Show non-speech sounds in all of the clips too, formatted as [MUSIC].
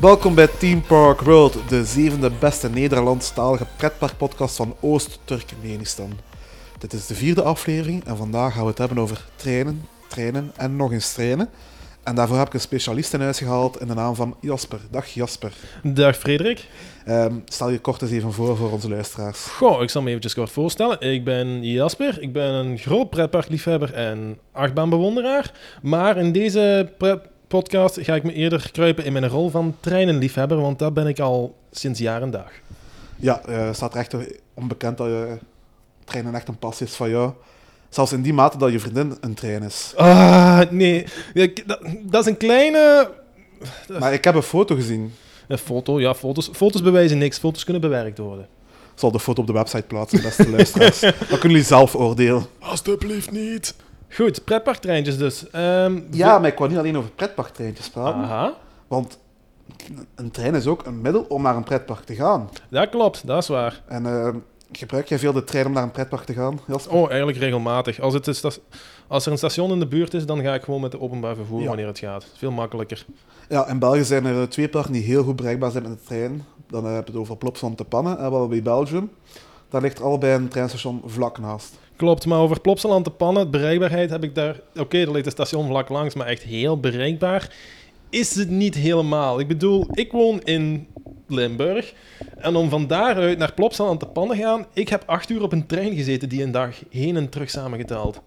Welkom bij Team Park World, de zevende beste Nederlandstalige pretparkpodcast van Oost-Turkmenistan. Dit is de vierde aflevering en vandaag gaan we het hebben over treinen, treinen en nog eens treinen. En daarvoor heb ik een specialist in huis gehaald in de naam van Jasper. Dag Jasper. Dag Frederik. Ehm, stel je kort eens even voor voor onze luisteraars. Goh, ik zal me eventjes kort voorstellen. Ik ben Jasper, ik ben een groot pretparkliefhebber en achtbaanbewonderaar. Maar in deze podcast ga ik me eerder kruipen in mijn rol van treinenliefhebber, want dat ben ik al sinds jaar en dag. Ja, eh staat er echt onbekend dat je treinen echt een passie is van jou. Zelfs in die mate dat je vriendin een trein is. Ah, nee. Dat, dat is een kleine... Maar ik heb een foto gezien. Een foto, ja, foto's, foto's bewijzen niks. Foto's kunnen bewerkt worden. Ik zal de foto op de website plaatsen, beste luisteraars. [LAUGHS] Dan kunnen jullie zelf oordelen. Alsjeblieft niet. Goed, pretparktreintjes dus. Ehm, Ja, maar ik wou niet alleen over pretparktreintjes praten. Aha, Want een trein is ook een middel om naar een pretpark te gaan. dat klopt, dat is waar. En eh, gebruik jij veel de trein om naar een pretpark te gaan, Jasper? Oh, eigenlijk regelmatig. Als, het als er een station in de buurt is, dan ga ik gewoon met de openbaar vervoer Ja. wanneer het gaat. Veel makkelijker. Ja, in België zijn er eh, twee parken die heel goed bereikbaar zijn met de trein. Dan eh, heb je het over Plopsaland te Pannen en Walibi Belgium. Daar ligt allebei een treinstation vlak naast. Klopt, maar over Plopsaland te pannen, bereikbaarheid heb ik daar... Oké, er ligt een station vlak langs, maar echt heel bereikbaar is het niet helemaal. Ik bedoel, ik woon in Limburg. En om van daaruit naar Plopsaland te pannen gaan, ik heb acht uur op een trein gezeten die een dag heen en terug samengeteld.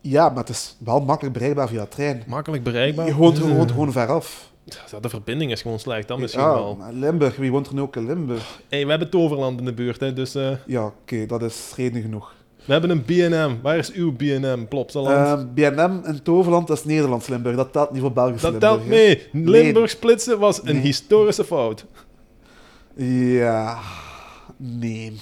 Ja, maar het is wel makkelijk bereikbaar via trein. Makkelijk bereikbaar. Je woont, je woont gewoon veraf. ja, De verbinding is gewoon slecht, dat misschien ja, wel. maar Limburg, wie woont er nu ook in Limburg? Hey, we hebben Toverland in de buurt, hè, dus... eh, Ja, oké, dat is reden genoeg. We hebben een BNM. Waar is uw BNM, Plopsaland? Eh, BNM in Toverland, dat is Nederlands Limburg. Dat telt niet voor Belgisch dat Limburg. telt hè. mee. Nee. Limburg splitsen was een Nee. historische fout. Ja, nee.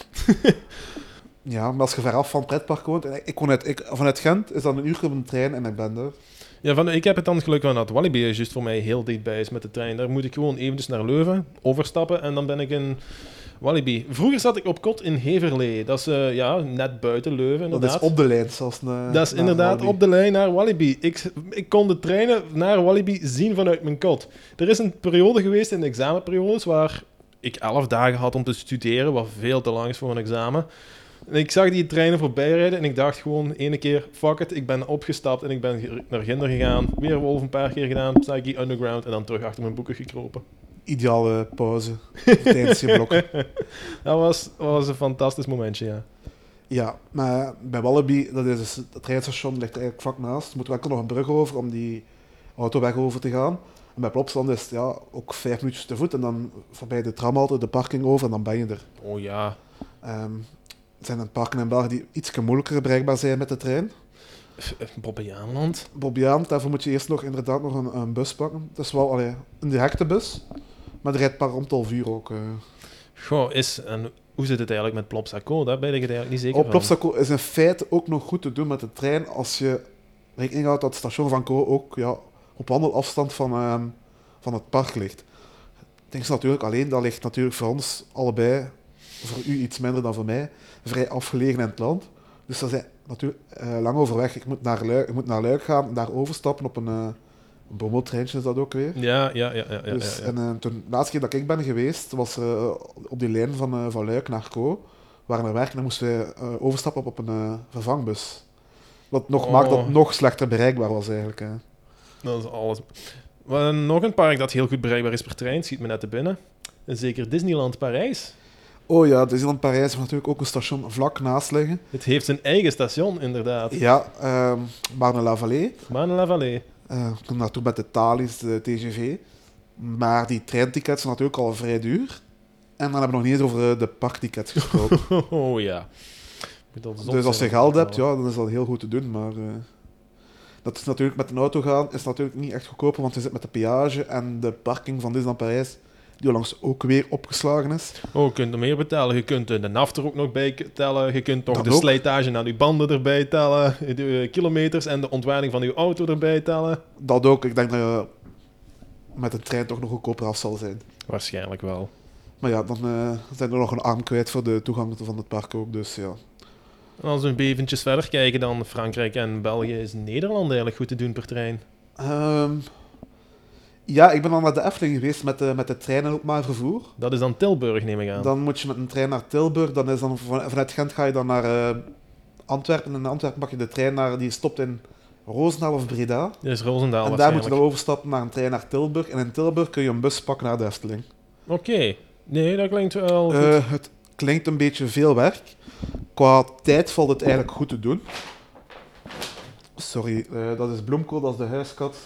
[LAUGHS] ja, maar als je veraf van het pretpark woont... Ik, woon uit, ik, vanuit Gent is dat een uur op een trein en ik ben er. Ja, van, ik heb het dan geluk van dat Walibi is juist voor mij heel dichtbij is met de trein. Daar moet ik gewoon eventjes naar Leuven, overstappen en dan ben ik in Walibi. Vroeger zat ik op kot in Heverlee. Dat is eh, ja, net buiten Leuven Dat inderdaad. is op de lijn, zoals een, Dat is inderdaad op de lijn naar Walibi. Ik, ik kon de treinen naar Walibi zien vanuit mijn kot. Er is een periode geweest in de examenperiodes waar ik elf dagen had om te studeren, wat veel te lang is voor een examen. En ik zag die treinen voorbij rijden en ik dacht gewoon ene keer, fuck it, ik ben opgestapt en ik ben naar Ginder gegaan. Weer Wolf een paar keer gedaan, Psyche Underground en dan terug achter mijn boeken gekropen. Ideale pauze tijdens je blok. [LAUGHS] Dat was, dat was een fantastisch momentje, ja. Ja, maar bij Wallaby, dat is dus, het treinstation ligt er eigenlijk vlak naast. Je moet enkel nog een brug over om die autoweg over te gaan. En bij Plopsland is het ja, ook vijf minuutjes te voet en dan voorbij de tramhalte, de parking over en dan ben je er. Oh ja. Ehm, er zijn een parken in België die iets moeilijker bereikbaar zijn met de trein. Bobbejaanland. Bobbejaand, daarvoor moet je eerst nog inderdaad nog een, een bus pakken. Het is wel allee, een directe bus, maar er rijdt paar om 12 uur ook. eh. Goh, is, en hoe zit het eigenlijk met Plopsaco? Daar ben ik het eigenlijk niet zeker Op van. Plopsaco is in feite ook nog goed te doen met de trein als je rekening houdt dat het station van Co ook ja, op wandelafstand van, ehm, van het park ligt. Ik denk natuurlijk alleen, dat ligt natuurlijk voor ons allebei, voor u iets minder dan voor mij, vrij afgelegen in het land. Dus dat is natuurlijk eh, lang overweg. Ik moet naar Luik, ik moet naar Luik gaan, daar overstappen op een, eh bommeltreintje is dat ook weer. Ja, ja, ja, ja. ja, Dus, ja, ja. En eh, toen, de laatste keer dat ik ben geweest, was eh, op die lijn van, eh, van Luik naar Co. We waren naar werk en dan moesten we eh, overstappen op, op een vervangbus. Wat nog Oh. maakt dat nog slechter bereikbaar was eigenlijk. Hè. Dat is alles. Maar nog een park dat heel goed bereikbaar is per trein, schiet me net te binnen. En zeker Disneyland Parijs. Oh ja, Disneyland Parijs heeft natuurlijk ook een station vlak naast liggen. Het heeft zijn eigen station, inderdaad. Ja, ehm Marne-la-Vallée. Marne-la-Vallée. Eh, ik kom naartoe met de Thalys, de TGV. Maar die treintickets zijn natuurlijk al vrij duur. En dan hebben we nog niet eens over eh, de parktickets gesproken. [LAUGHS] Oh ja. Dus als je geld hebt, ja, dan is dat heel goed te doen. Maar eh, dat is natuurlijk met een auto gaan is natuurlijk niet echt goedkoper, want je zit met de peage en de parking van Disneyland Parijs, die langs ook weer opgeslagen is. Oh, je kunt er meer betalen. Je kunt de NAF er ook nog bij tellen. Je kunt nog Dat de ook. slijtage aan je banden erbij tellen. [LAUGHS] De eh, kilometers en de ontwaarding van je auto erbij tellen. Dat ook, ik denk dat je met een trein toch nog goedkoper af zal zijn. Waarschijnlijk wel. Maar ja, dan eh, zijn we nog een arm kwijt voor de toegang van het park ook, dus ja. En als we eventjes verder kijken dan Frankrijk en België, is Nederland eigenlijk goed te doen per trein. Ehm, Ja, ik ben al naar de Efteling geweest met de, met de trein en openbaar vervoer. Dat is dan Tilburg, neem ik aan. Dan moet je met een trein naar Tilburg. Dan is dan van- vanuit Gent ga je dan naar eh, Antwerpen. En in Antwerpen pak je de trein naar, die stopt in Roosendaal of Breda. Is Roosendaal en daar moet je dan overstappen naar een trein naar Tilburg. En in Tilburg kun je een bus pakken naar de Efteling. Oké. Nee, dat klinkt wel goed. Eh, het klinkt een beetje veel werk. Qua tijd valt het eigenlijk goed te doen. Sorry, eh, dat is Bloemkool, dat is de huiskat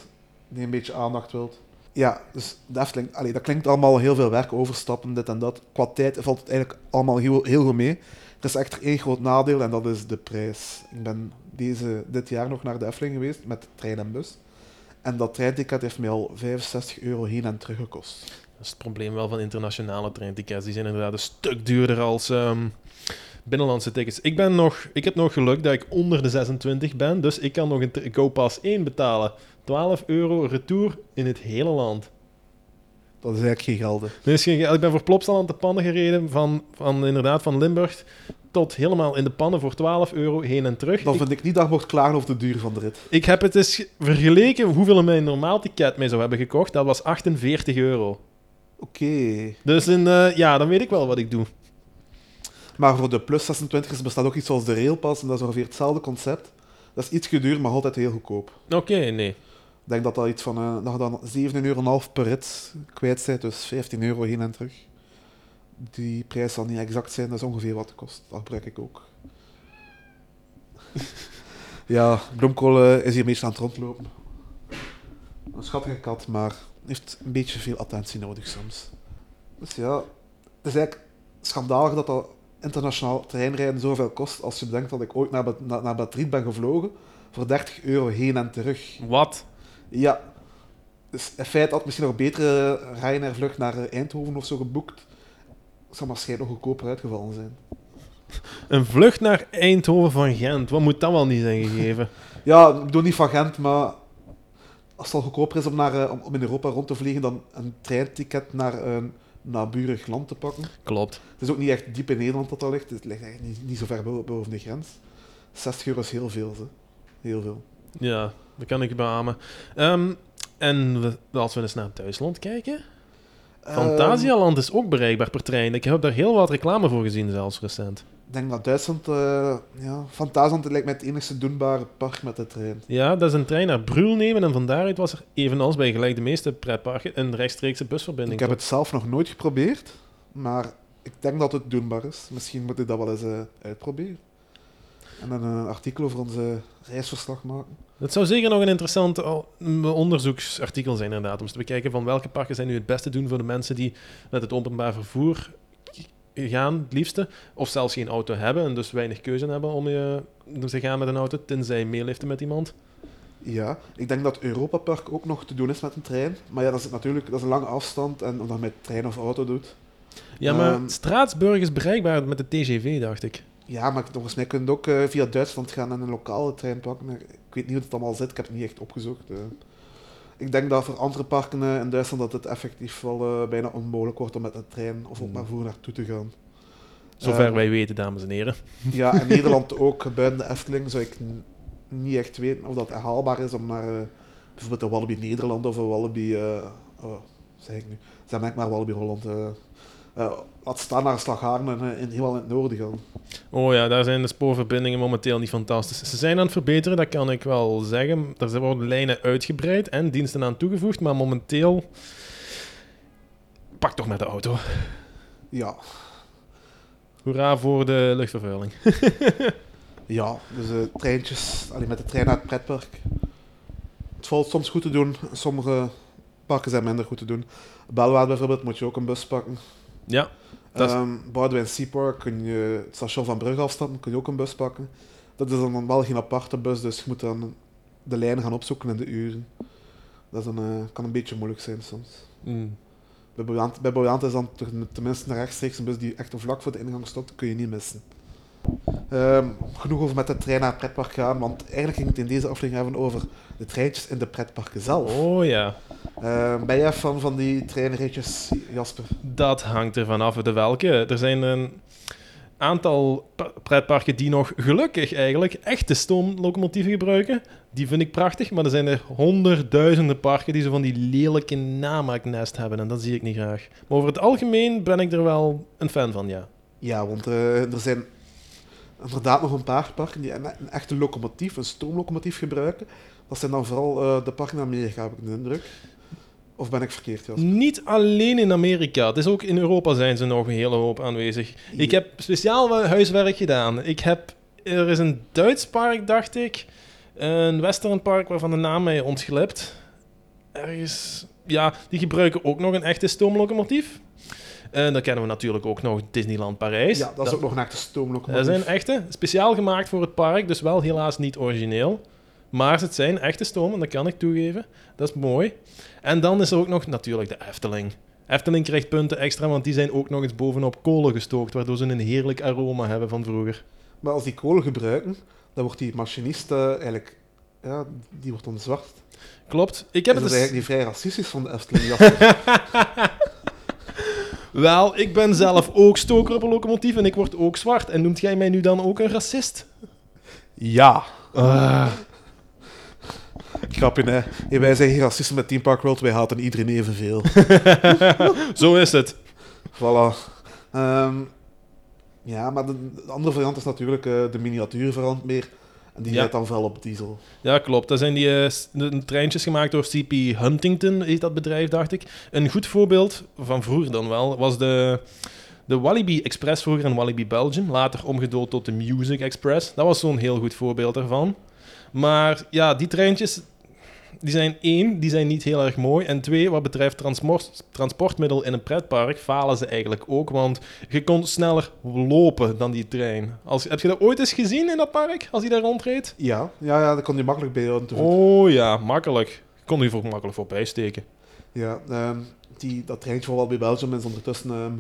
die een beetje aandacht wilt. Ja, dus de Efteling, allee, dat klinkt allemaal heel veel werk, overstappen, dit en dat. Qua tijd valt het eigenlijk allemaal heel, heel goed mee. Er is echter één groot nadeel en dat is de prijs. Ik ben deze, dit jaar nog naar de Efteling geweest met trein en bus. En dat treinticket heeft mij al 65 euro heen en terug gekost. Dat is het probleem wel van internationale treintickets. Die zijn inderdaad een stuk duurder als ehm, binnenlandse tickets. Ik, ben nog, ik heb nog geluk dat ik onder de 26 ben, dus ik kan nog een GoPass 1 betalen. 12 euro retour in het hele land. Dat is eigenlijk geen geld. Er is geen geld. ik ben voor Plopsal aan de pannen gereden, van, van, inderdaad van Limburg tot helemaal in de pannen voor 12 euro heen en terug. Dan vind ik niet dat mocht klagen over de duur van de rit. ik heb het eens ge- vergeleken hoeveel mijn normaal ticket mee zou hebben gekocht. Dat was 48 euro. Oké. Dus in, eh, ja, dan weet ik wel wat ik doe. Maar voor de plus 26 bestaat ook iets zoals de Railpass en dat is ongeveer hetzelfde concept. Dat is iets duur, maar altijd heel goedkoop. Oké, nee. Ik denk dat dat iets van eh, dat dan 7,5 euro per rit kwijt bent, dus 15 euro heen en terug. Die prijs zal niet exact zijn, dat is ongeveer wat het kost. Dat gebruik ik ook. [LAUGHS] ja, Bloemkool eh, is hier beetje aan het rondlopen. Een schattige kat, maar heeft een beetje veel attentie nodig soms. Dus ja, het is eigenlijk schandalig dat dat internationaal treinrijden zoveel kost. Als je bedenkt dat ik ooit naar, naar, naar Madrid ben gevlogen voor 30 euro heen en terug. Wat? Ja. Dus in feite had misschien nog een betere Ryanair-vlucht naar eh, Eindhoven of zo geboekt. Zou waarschijnlijk nog goedkoper uitgevallen zijn. Een vlucht naar Eindhoven van Gent. Wat moet dat wel niet zijn gegeven? [LAUGHS] Ja, ik bedoel niet van Gent, maar als het al goedkoper is om, naar, eh, om, om in Europa rond te vliegen dan een treinticket naar een naburig land te pakken. Klopt. Het is ook niet echt diep in Nederland dat dat ligt. Het ligt eigenlijk niet, niet zo ver bo- boven de grens. 60 euro is heel veel, ze. Heel veel. Ja, dat kan ik beamen. Ehm, en we- als we eens naar Duitsland kijken. Ehm, Fantasialand is ook bereikbaar per trein. Ik heb daar heel wat reclame voor gezien, zelfs recent. ik denk dat Duitsland, eh ja, Fantasieland lijkt mij het enigste doenbare park met de trein. Ja, dat is een trein naar Brühl nemen en van daaruit was er, evenals bij gelijk de meeste pretparken, een rechtstreekse busverbinding. Ik heb het zelf nog nooit geprobeerd, maar ik denk dat het doenbaar is. Misschien moet ik dat wel eens eh, uitproberen. En dan een artikel over onze reisverslag maken. Het zou zeker nog een interessant m- onderzoeksartikel zijn, inderdaad. Om te bekijken van welke parken zijn nu het beste doen voor de mensen die met het openbaar vervoer gaan, het liefste. Of zelfs geen auto hebben en dus weinig keuze hebben om je te gaan met een auto, tenzij je meeliften met iemand. Ja, ik denk dat Europa Park ook nog te doen is met een trein. Maar ja, dat is natuurlijk dat is een lange afstand en of dat met trein of auto doet. Ja, maar Ehm. Straatsburg is bereikbaar met de TGV, dacht ik. Ja, maar volgens mij kun je ook eh, via Duitsland gaan en een lokale trein pakken. Ik weet niet hoe het allemaal zit, ik heb het niet echt opgezocht. eh. Ik denk dat voor andere parken eh, in Duitsland dat het effectief wel bijna onmogelijk wordt om met een trein of openbaar vervoer naartoe te gaan. Zover wij weten, dames en heren. [LAUGHS] Ja, in Nederland ook, buiten de Efteling, zou ik niet echt weten of dat haalbaar is om naar bijvoorbeeld een Wallaby Nederland of een Wallaby... eh oh, zeg ik nu? Zeg maar, maar Wallaby Holland. eh eh, laat staan naar Slagharen en eh, in, helemaal in het noorden gaan. Oh ja, daar zijn de spoorverbindingen momenteel niet fantastisch. Ze zijn aan het verbeteren, dat kan ik wel zeggen. Er worden lijnen uitgebreid en diensten aan toegevoegd, maar momenteel... Pak toch met de auto. Ja, Hoera voor de luchtvervuiling. [LAUGHS] ja dus eh, treintjes, alleen met de trein naar het pretpark. Het valt soms goed te doen, sommige parken zijn minder goed te doen. Belwaard bijvoorbeeld moet je ook een bus pakken. Ja, Dat is- Ehm Boudewijn Seapark kun je het station van Brugge afstappen, kun je ook een bus pakken. Dat is dan wel geen aparte bus, dus je moet dan de lijnen gaan opzoeken in de uren. Dat is een, eh, kan een beetje moeilijk zijn soms. mm, Bij Boyant, is dan tenminste een rechtstreeks een bus die echt een vlak voor de ingang stopt, kun je niet missen. Ehm, genoeg over met de trein naar het pretpark gaan, want eigenlijk ging het in deze aflevering hebben over de treintjes in de pretparken zelf. oh ja, Ehm, ben jij fan van die treinritjes, Jasper? dat hangt ervan af de welke. Er zijn een aantal pa- pretparken die nog gelukkig eigenlijk echte stoomlocomotieven gebruiken. Die vind ik prachtig, maar er zijn er honderdduizenden parken die zo van die lelijke namaaknest hebben. En dat zie ik niet graag. Maar over het algemeen ben ik er wel een fan van, ja. Ja, want eh, er zijn inderdaad nog een paar parken die een, een echte locomotief, een stoomlocomotief gebruiken. Dat zijn dan vooral eh, de parken in Amerika, heb ik de indruk. Of ben ik verkeerd, Jasper? Niet alleen in Amerika. Het is ook in Europa zijn ze nog een hele hoop aanwezig. Ik heb speciaal huiswerk gedaan. Ik heb, er is een Duits park, dacht ik. Een Western park waarvan de naam mij ontglipt. Ergens... Ja, die gebruiken ook nog een echte stoomlocomotief. En dan kennen we natuurlijk ook nog Disneyland Parijs. Ja, dat is ook nog een echte Dat stoomlocomotief. zijn echte, speciaal gemaakt voor het park, dus wel helaas niet origineel. Maar het zijn echte stomen, dat kan ik toegeven. Dat is mooi. En dan is er ook nog natuurlijk de Efteling. Efteling krijgt punten extra, want die zijn ook nog eens bovenop kolen gestookt, waardoor ze een heerlijk aroma hebben van vroeger. Maar als die kolen gebruiken, dan wordt die machinist eh, eigenlijk... Ja, die wordt dan zwart. Klopt. Ik Heb dat het is dus... eigenlijk niet vrij racistisch van de Efteling? [LAUGHS] Wel, ik ben zelf ook stoker op een locomotief en ik word ook zwart. En noemt jij mij nu dan ook een racist? ja. Ah. [LAUGHS] Grapje, hè. Hey, wij zijn geen racisten met Team Park World, wij haten iedereen evenveel. [LAUGHS] Zo is het. Voilà. Ehm, ja, maar de, de andere variant is natuurlijk eh, de miniatuur verandert meer. En die Ja. rijdt dan wel op diesel. Ja, klopt. Dat zijn die eh, treintjes gemaakt door CP Huntington, is dat bedrijf, dacht ik. Een goed voorbeeld, van vroeger dan wel, was de, de Walibi Express vroeger in Walibi Belgium. Later omgedoopt tot de Music Express. Dat was zo'n heel goed voorbeeld daarvan. Maar ja, die treintjes, die zijn één, die zijn niet heel erg mooi. En twee, wat betreft transport, transportmiddel in een pretpark, falen ze eigenlijk ook. Want je kon sneller lopen dan die trein. Als, heb je dat ooit eens gezien in dat park, als hij daar rondreed? Ja, ja, ja, daar kon je makkelijk bij. Oh ja, makkelijk. Kon hier voor makkelijk voorbij steken. Ja, ehm, die, dat treintje van bij Belgium is ondertussen ehm,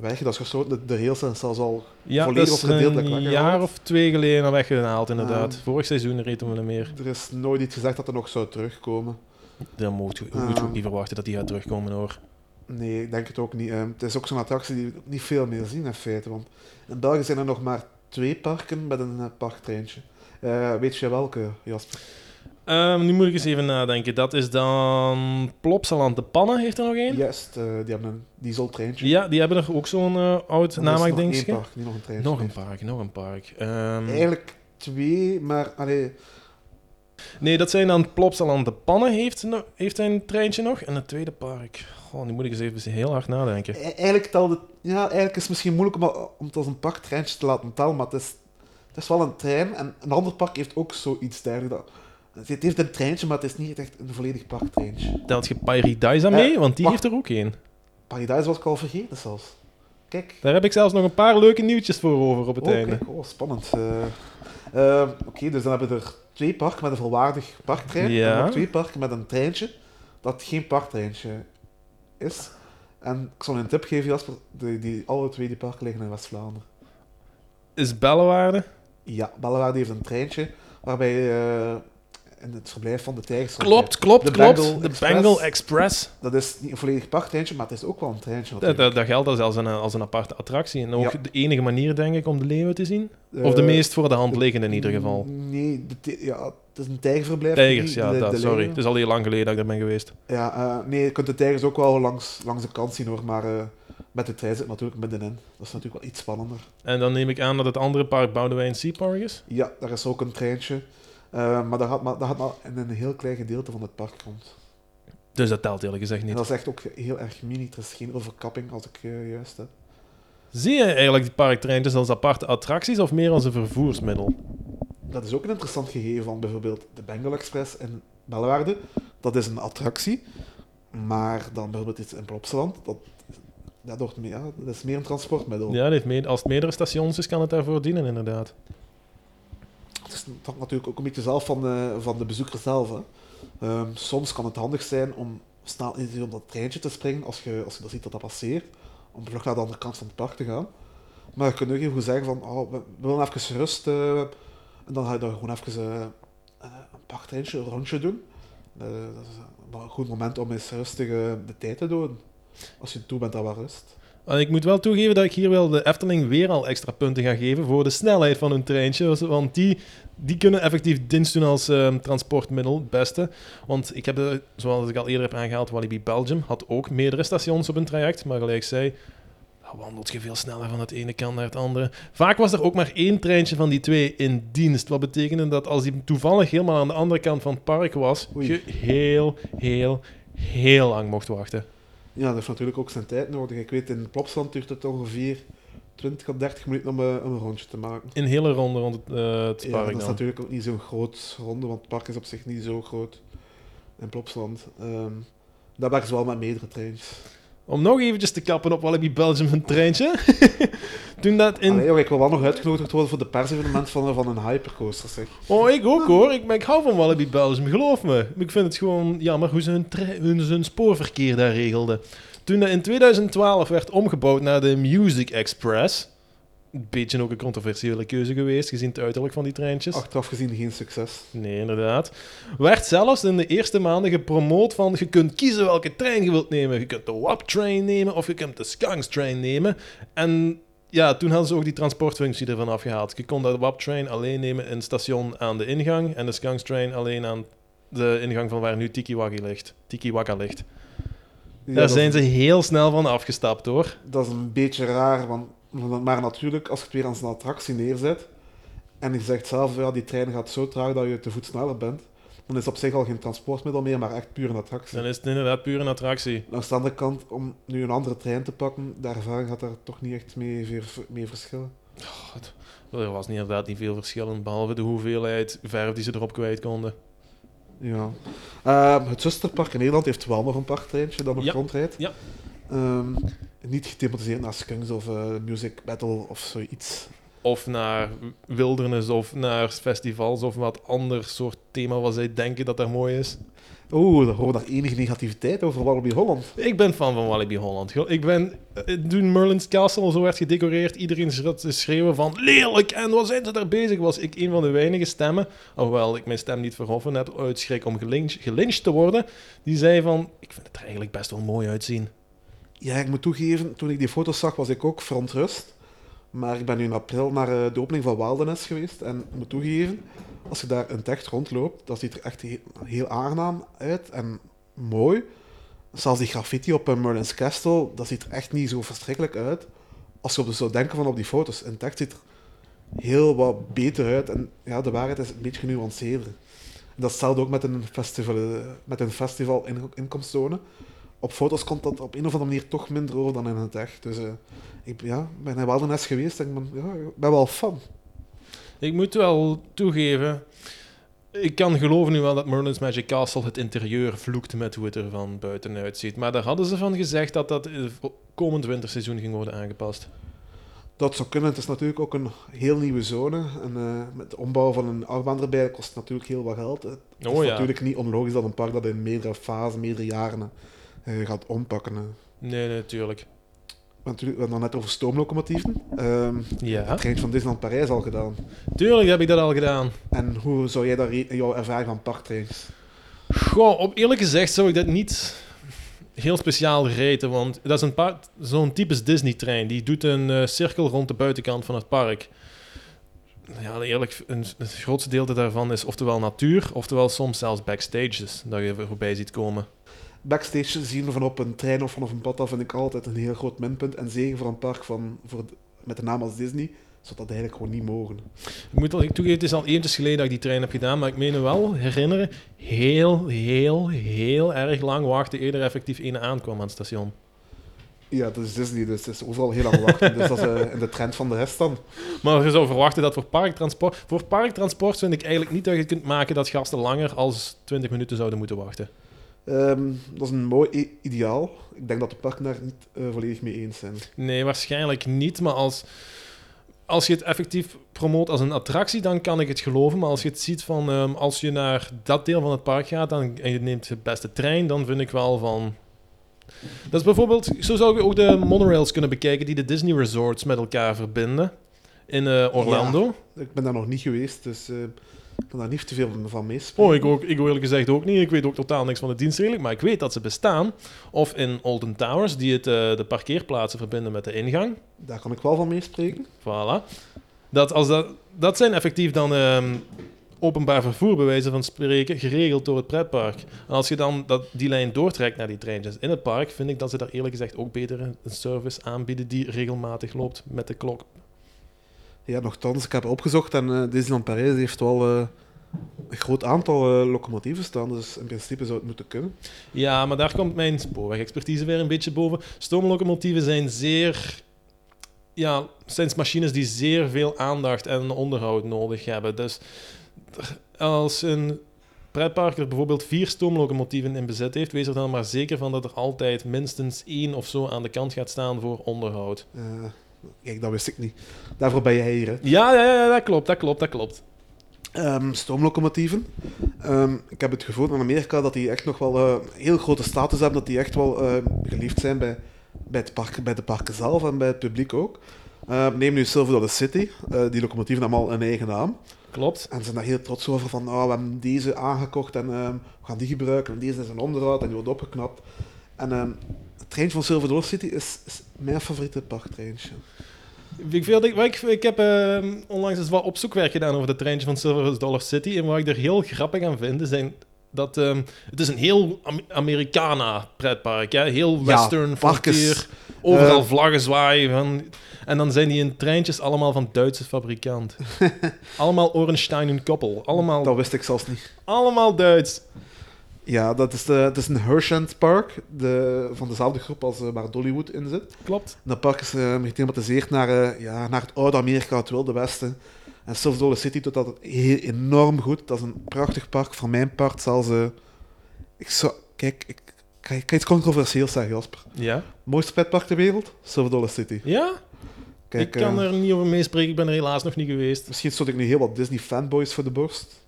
weg. Dat is gesloten. De, zijn zelfs al... Ja, Volledig dat is of gedeeltelijk een jaar of twee geleden weggehaald, inderdaad. Vorig seizoen reden we er meer. Er is nooit iets gezegd dat er nog zou terugkomen. Dan moet je, moet je ook niet verwachten dat die gaat terugkomen, hoor. Nee, ik denk het ook niet. Ehm, het is ook zo'n attractie die we niet veel meer zien in feite. Want in België zijn er nog maar twee parken met een uh, parktreintje. Eh, weet je welke, Jasper? Ehm, nu moet ik eens even nadenken. Dat is dan Plopsaland de Pannen, heeft er nog één? Juist, eh, die hebben een dieseltreintje. Ja, die hebben er ook zo'n eh, oud is nog één park, nog een treintje. Nog een park, nog een park. Ehm, Eigenlijk twee, maar allee, nee, dat zijn dan Plopsaland de Pannen, heeft, heeft hij een treintje nog. En het tweede park. Goh, nu moet ik eens even heel hard nadenken. e- eigenlijk telde ja, eigenlijk is het misschien moeilijk om, om het als een parktreintje te laten tellen, maar het is, het is wel een trein en een ander park heeft ook zoiets dergelijks. Het heeft een treintje, maar het is niet echt een volledig parktreintje. Telt je Paradise aan mee? Eh, Want die heeft er ook één. Paradise was ik al vergeten zelfs. Kijk. Daar heb ik zelfs nog een paar leuke nieuwtjes voor over op het Oh, einde. kijk. Oh, spannend. Eh, eh, Oké, dus dan hebben we er twee parken met een volwaardig parktrein. Ja. En nog twee parken met een treintje dat geen parktreintje is. En ik zal een tip geven, Jasper. Die, die, alle twee die parken liggen in West-Vlaanderen. Is Bellewaarde? Ja, Bellewaarde heeft een treintje waarbij in het verblijf van de tijgers... Klopt, klopt, De klopt. Bengal de Express. Bengal Express. Dat is niet een volledig parktreintje, maar het is ook wel een treintje. Dat, dat, dat geldt als, als, een, als een aparte attractie. En ook Ja. de enige manier, denk ik, om de leeuwen te zien. Of de Eh, meest voor de hand liggende in ieder geval. Nee, de ja, het is een tijgerverblijf. Tijgers, ja, de- dat, de sorry. Het is al heel lang geleden dat ik er ben geweest. Ja, eh, nee, je kunt de tijgers ook wel langs, langs de kant zien hoor, maar eh, met de trein zit natuurlijk middenin. Dat is natuurlijk wel iets spannender. En dan neem ik aan dat het andere park Boudewijn Sea Park is. Ja, daar is ook een treintje. Eh, maar dat gaat maar, dat gaat maar in een heel klein gedeelte van het park rond. Dus dat telt eerlijk gezegd En niet. dat is echt ook heel erg mini. Er is geen overkapping, als ik eh, juist heb. Zie je eigenlijk die parktreintjes als aparte attracties of meer als een vervoersmiddel? Dat is ook een interessant gegeven van bijvoorbeeld de Bengal Express in Bellewaarde. Dat is een attractie. Maar dan bijvoorbeeld iets in Plopsaland, dat, dat, wordt meer, ja, dat is meer een transportmiddel. Ja, dat heeft me- als het meerdere stations is, kan het daarvoor dienen, inderdaad. Het, is, hangt natuurlijk ook een beetje zelf van de, van de bezoeker zelf. Hè. Ehm, soms kan het handig zijn om snel in dat treintje te springen als je, als je dat ziet dat dat passeert. Om vlug naar de andere kant van het park te gaan. Maar je kunt ook even goed zeggen van, oh, we, willen even rust. eh, en dan ga je daar gewoon even eh, een parktreintje, een rondje doen. Eh, dat is een goed moment om eens rustig eh, de tijd te doen. Als je toe bent aan wat rust. En ik moet wel toegeven dat ik hier wel de Efteling weer al extra punten ga geven voor de snelheid van hun treintje. Want die, die kunnen effectief dienst doen als ehm, transportmiddel, het beste. Want ik heb, de, zoals ik al eerder heb aangehaald, Walibi Belgium had ook meerdere stations op een traject. Maar gelijk zei, wandelt je veel sneller van het ene kant naar het andere. Vaak was er ook maar één treintje van die twee in dienst. Wat betekende dat als die toevallig helemaal aan de andere kant van het park was, Oei. je heel, heel, heel lang mocht wachten. Ja, dat heeft natuurlijk ook zijn tijd nodig. Ik weet, in Plopsland duurt het ongeveer 20 à 30 minuten om een, om een rondje te maken. Een hele ronde rond het, eh, het Ja, park dat is dan. natuurlijk ook niet zo'n groot ronde, want het park is op zich niet zo groot in Plopsland. Ehm daar werken ze wel met meerdere treintjes. Om nog eventjes te kappen op Walibi Belgium een treintje. [LAUGHS] Toen dat in... Allee, joh, ik wil wel nog uitgenodigd worden voor de persevenement van, van een hypercoaster, zeg. Oh, ik ook hoor. Ik, maar ik hou van Walibi Belgium, geloof me. Ik vind het gewoon jammer hoe ze hun, hun, hun spoorverkeer daar regelden. Toen dat in 2012 werd omgebouwd naar de Music Express... Een beetje ook een controversiële keuze geweest, gezien het uiterlijk van die treintjes. Achteraf gezien geen succes. Nee, inderdaad. Werd zelfs in de eerste maanden gepromoot van je kunt kiezen welke trein je wilt nemen. Je kunt de WAP-train nemen of je kunt de Skunks-train nemen. En ja, toen hadden ze ook die transportfunctie ervan afgehaald. Je kon de WAP-train alleen nemen in het station aan de ingang en de Skunks-train alleen aan de ingang van waar nu Tiki Waka ligt. Tiki Waka ligt. Ja, Daar zijn ze heel snel van afgestapt hoor. dat is een beetje raar, want, maar natuurlijk, als je het weer aan zijn attractie neerzet en je zegt zelf, ja, die trein gaat zo traag dat je te voet sneller bent, dan is het op zich al geen transportmiddel meer, maar echt puur een attractie. Dan is het inderdaad puur een attractie. Langs de andere kant, om nu een andere trein te pakken, de ervaring gaat daar toch niet echt mee, mee verschillen. Er was niet- inderdaad niet veel verschil, behalve de hoeveelheid verf die ze erop kwijt konden. Ja. Ehm, het zusterpark in Nederland heeft wel nog een parktreintje dat nog Ja. rondrijdt. Ja. Ehm, niet gethematiseerd naar Skunks of eh, Music Battle of zoiets. of naar wilderness of naar festivals of wat ander soort thema wat zij denken dat daar mooi is. Oeh, daar hoor daar enige negativiteit over Walibi Holland. Ik ben fan van Walibi Holland. Ik ben, eh, toen Merlin's Castle zo werd gedecoreerd, iedereen zat te schreeuwen van lelijk en wat zijn ze daar bezig? Was ik een van de weinige stemmen, alhoewel ik mijn stem niet verhoffen net uit schrik om gelyncht te worden, die zei van, ik vind het er eigenlijk best wel mooi uitzien. Ja, ik moet toegeven, toen ik die foto's zag, was ik ook verontrust. Maar ik ben nu in april naar eh, de opening van Wilderness geweest. En ik moet toegeven, als je daar het echt rondloopt, dat ziet er echt heel, aangenaam uit en mooi. Zelfs die graffiti op eh, Merlin's Castle, dat ziet er echt niet zo verschrikkelijk uit. Als je op de zou denken van op die foto's. Het echt ziet er heel wat beter uit. En ja, de waarheid is een beetje genuanceerder. En dat is hetzelfde ook met een festival, eh, met een festival in, op foto's komt dat op een of andere manier toch minder over dan in het echt. Dus eh, ik ja, ben wel de nest geweest en ik ben, ja, ben wel fan. Ik moet wel toegeven, ik kan geloven nu wel dat Merlin's Magic Castle het interieur vloekt met hoe het er van buiten uitziet. Maar daar hadden ze van gezegd dat dat eh, komend winterseizoen ging worden aangepast. Dat zou kunnen. Het is natuurlijk ook een heel nieuwe zone. En eh, met de ombouw van een achtbaan erbij kost natuurlijk heel wat geld. Het is Oh ja. natuurlijk niet onlogisch dat een park dat in meerdere fasen, meerdere jaren gaat ompakken. hè. Nee, nee, natuurlijk. Want natuurlijk, we hadden het net over stoomlocomotieven. Ehm Ja, het van Disneyland Parijs al gedaan. tuurlijk heb ik dat al gedaan. En hoe zou jij daar jouw ervaring van parktreintjes? Goh, op eerlijk gezegd zou ik dat niet heel speciaal reten, want dat is een zo'n typisch Disney-trein. Die doet een eh, cirkel rond de buitenkant van het park. Ja, eerlijk, een, het grootste deel daarvan is oftewel natuur, oftewel soms zelfs backstages dat je voorbij ziet komen. Backstage zien van op een trein of vanaf een pad af vind ik altijd een heel groot minpunt. En zeker voor een park van, voor, met de naam als Disney, zou dat eigenlijk gewoon niet mogen. Ik moet al, ik toegeven, het is al eventjes geleden dat ik die trein heb gedaan, maar ik meen me wel herinneren, heel, heel, heel erg lang wachten eerder effectief een aankwam aan het station. Ja, dat is Disney, dus het is overal heel lang wachten. dus dat is eh, in de trend van de rest dan. Maar je zou verwachten dat voor parktransport... Voor parktransport vind ik eigenlijk niet dat je kunt maken dat gasten langer als 20 minuten zouden moeten wachten. Ehm, dat is een mooi ideaal. Ik denk dat de parken daar niet eh, volledig mee eens zijn. Nee, waarschijnlijk niet. Maar als, als je het effectief promoot als een attractie, dan kan ik het geloven. Maar als je het ziet van... ehm, als je naar dat deel van het park gaat dan, en je neemt de beste trein, dan vind ik wel van... Dat is bijvoorbeeld... Zo zou je ook de monorails kunnen bekijken die de Disney Resorts met elkaar verbinden. In eh, Orlando. Ik ben daar nog niet geweest, dus eh, Ik kan daar niet te veel van meespelen. Oh, ik, ook, ik eerlijk gezegd ook niet. Ik weet ook totaal niks van de dienstregeling, maar ik weet dat ze bestaan. Of in Alton Towers, die het, eh, de parkeerplaatsen verbinden met de ingang. Daar kan ik wel van meespreken. Voilà. Dat, als dat, dat zijn effectief dan ehm, openbaar vervoer, bij wijze van spreken, geregeld door het pretpark. En als je dan dat, die lijn doortrekt naar die treintjes in het park, vind ik dat ze daar eerlijk gezegd ook beter een service aanbieden die regelmatig loopt met de klok. Ja, nogthans, ik heb opgezocht en eh Disneyland Parijs heeft wel eh, een groot aantal eh, locomotieven staan, dus in principe zou het moeten kunnen. Ja, maar daar komt mijn spoorwegexpertise weer een beetje boven. Stoomlocomotieven zijn zeer... Ja, zijn machines die zeer veel aandacht en onderhoud nodig hebben. Dus als een pretpark er bijvoorbeeld vier stoomlocomotieven in bezit heeft, wees er dan maar zeker van dat er altijd minstens één of zo aan de kant gaat staan voor onderhoud. Kijk, dat wist ik niet. Daarvoor ben jij hier. Hè. Ja, ja, ja, dat klopt, dat klopt, dat klopt. Ehm, stoomlocomotieven. Ehm, ik heb het gevoel in Amerika dat die echt nog wel een heel grote status hebben, dat die echt wel eh, geliefd zijn bij, bij, het park, bij de parken zelf en bij het publiek ook. Ehm, neem nu Silver Dollar City. Eh, die locomotieven hebben al een eigen naam. Klopt. En ze zijn daar heel trots over van, oh, we hebben deze aangekocht en we gaan die gebruiken. En deze is een onderhoud en die wordt opgeknapt. En treintje van Silver Dollar City is, is mijn favoriete parktreintje. Ik, vind, ik, ik, heb ehm, onlangs eens wat opzoekwerk gedaan over de treintje van Silver Dollar City. En wat ik er heel grappig aan vind, zijn dat ehm, het is een heel Am Americana pretpark. Hè? Heel Ja, western, is, frontier, overal eh, vlaggen zwaaien. Van, en dan zijn die in treintjes allemaal van Duitse fabrikant. [LAUGHS] allemaal Orenstein en Koppel. Allemaal, Dat wist ik zelfs niet. allemaal Duits. Ja, dat is, de, het is een Hershend Park, de, van dezelfde groep als eh, waar Dollywood in zit. Klopt. En dat park is eh, gethematiseerd naar, eh, ja, naar het oude Amerika, het wilde westen. En Silver Dollar City doet dat heel enorm goed. Dat is een prachtig park, voor mijn part zelfs... eh, ik zou... Kijk, ik, ik ga iets controversieels zeggen, Jasper. Ja? Mooiste petpark ter wereld? Silver Dollar City. Ja? Kijk, ik kan eh, er niet over meespreken. Ik ben er helaas nog niet geweest. Misschien stond ik nu heel wat Disney-fanboys voor de borst.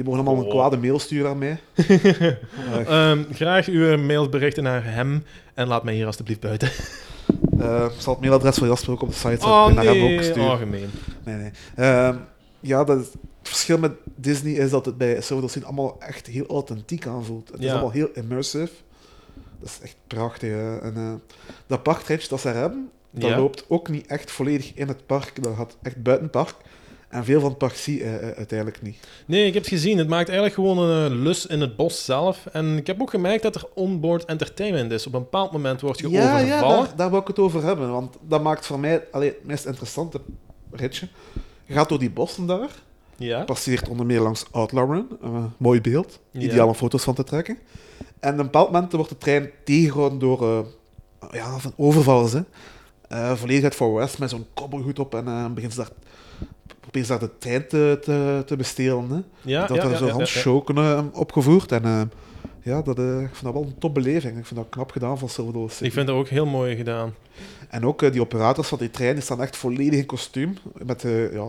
Die mogen allemaal een Oh. kwade mail sturen aan mij. [LAUGHS] Eh, Ehm, graag uw mailberichten naar hem en laat mij hier alstublieft buiten. eh, ik zal het mailadres van Jasper ook op de site zetten. Oh en naar hem ook sturen. algemeen. Nee, nee. Ehm, ja, dat is, het verschil met Disney is dat het bij Silver City allemaal echt heel authentiek aanvoelt. Het is allemaal heel immersive. Dat is echt prachtig. hè. En, eh, dat parktreintje dat ze hebben, dat Ja. loopt ook niet echt volledig in het park. Dat gaat echt buiten het park. En veel van het je eh, eh, uiteindelijk niet. Nee, ik heb het gezien. Het maakt eigenlijk gewoon een eh, lus in het bos zelf. En ik heb ook gemerkt dat er onboard entertainment is. Op een bepaald moment word je Ja, ja overvallen. daar, daar wil ik het over hebben. Want dat maakt voor mij allee, het meest interessante ritje. Je gaat door die bossen daar. Ja. passeert onder meer langs Outlaw Run. Mooi beeld. Ja. Ideaal om foto's van te trekken. En op een bepaald moment wordt de trein tegengehouden door eh, ja, van overvallers. Hè. Eh, volledig uit Far West met zo'n kobbelgoed op. En begint ze daar, proberen ze daar de trein te, te, te bestelen. Hè. Ja, dat ja, er zo'n ja, Hans ja, ja. Schoken eh, opgevoerd. En eh, ja, dat, eh, ik vind dat wel een topbeleving. Ik vind dat knap gedaan van City. Ik vind dat ook heel mooi gedaan. En ook eh, die operators van die trein die staan echt volledig in kostuum. Met eh ja,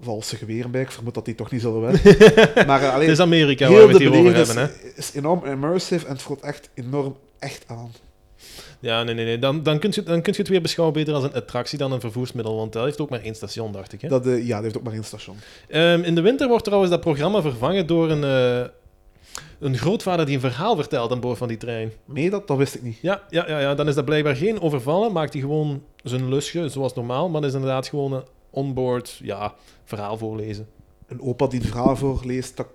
valse geweren bij. Ik vermoed dat die toch niet zullen winnen. [LAUGHS] maar eh, alleen, Het is Amerika waar we het hier over hebben. Is, is enorm immersive en het voelt echt enorm echt aan. Ja, nee, nee, nee. Dan, dan, kun je, dan kun je het weer beschouwen beter als een attractie dan een vervoersmiddel. Want dat heeft ook maar één station, dacht ik. Hè? Dat, eh, ja, dat heeft ook maar één station. Ehm, in de winter wordt trouwens dat programma vervangen door een, eh, een grootvader die een verhaal vertelt aan boord van die trein. Nee, dat, dat wist ik niet. Ja, ja, ja, ja, dan is dat blijkbaar geen overvallen. Maakt hij gewoon zijn lusje, zoals normaal. Maar dat is inderdaad gewoon een onboard ja, verhaal voorlezen. Een opa die een verhaal voorleest, dat,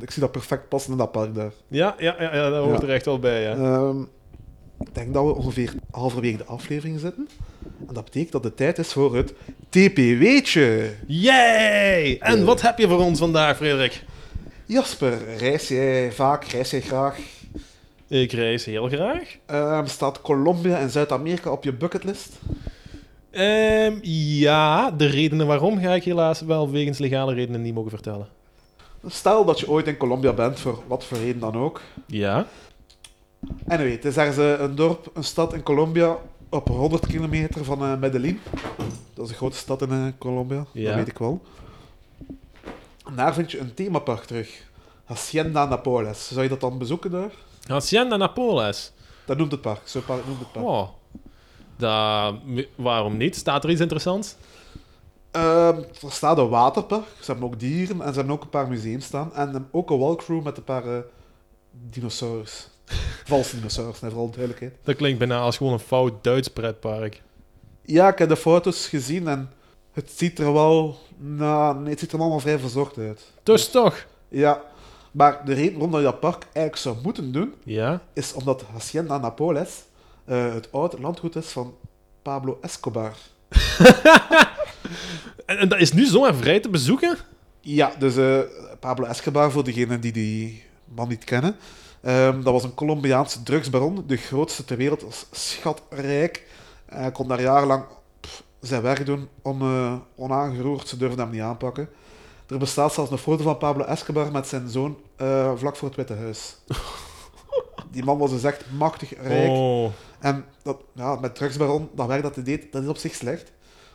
ik zie dat perfect passen in dat park daar. Ja, ja, ja, ja dat hoort Ja. er echt wel bij. Ja. Ehm, ik denk dat we ongeveer halverwege de aflevering zitten. En dat betekent dat het tijd is voor het TPW'tje. Yay! En wat heb je voor ons vandaag, Frederik? Jasper, reis jij vaak, reis jij graag? Ik reis heel graag. Ehm, staat Colombia en Zuid-Amerika op je bucketlist? Ehm, ja, de redenen waarom ga ik helaas wel wegens legale redenen niet mogen vertellen. Stel dat je ooit in Colombia bent, voor wat voor reden dan ook. Ja? Anyway, het is ergens eh, een dorp, een stad in Colombia op 100 kilometer van eh, Medellin. Dat is een grote stad in eh, Colombia, Ja. dat weet ik wel. En daar vind je een themapark terug. Hacienda Napoles. Zou je dat dan bezoeken daar? Hacienda Napoles. Dat noemt het park. Zo park noemt het park. Oh. Da, waarom niet? Staat er iets interessants? Ehm, er staat een waterpark, ze hebben ook dieren en ze hebben ook een paar museums staan. En ehm, ook een walkthrough met een paar eh, dinosaurus. [LAUGHS] Valse dinosaurus, nee, vooral duidelijkheid. Dat klinkt bijna als gewoon een fout Duits pretpark. Ja, ik heb de foto's gezien en het ziet er wel... Nou, nee, het ziet er allemaal vrij verzorgd uit. Dus toch? Ja, maar de reden waarom je dat park eigenlijk zou moeten doen, Ja. is omdat Hacienda Napoles eh, het oude landgoed is van Pablo Escobar. [LAUGHS] En, en dat is nu zomaar vrij te bezoeken? Ja, dus eh, Pablo Escobar, voor degenen die die man niet kennen, ehm, dat was een Colombiaanse drugsbaron, de grootste ter wereld, was schatrijk. Hij kon daar jarenlang pff, zijn werk doen om eh, onaangeroerd, ze durfden hem niet aanpakken. Er bestaat zelfs een foto van Pablo Escobar met zijn zoon eh, vlak voor het Witte Huis. [LAUGHS] Die man was dus echt machtig rijk. Oh. En dat, ja, met drugsbaron, dat werk dat hij deed, dat is op zich slecht.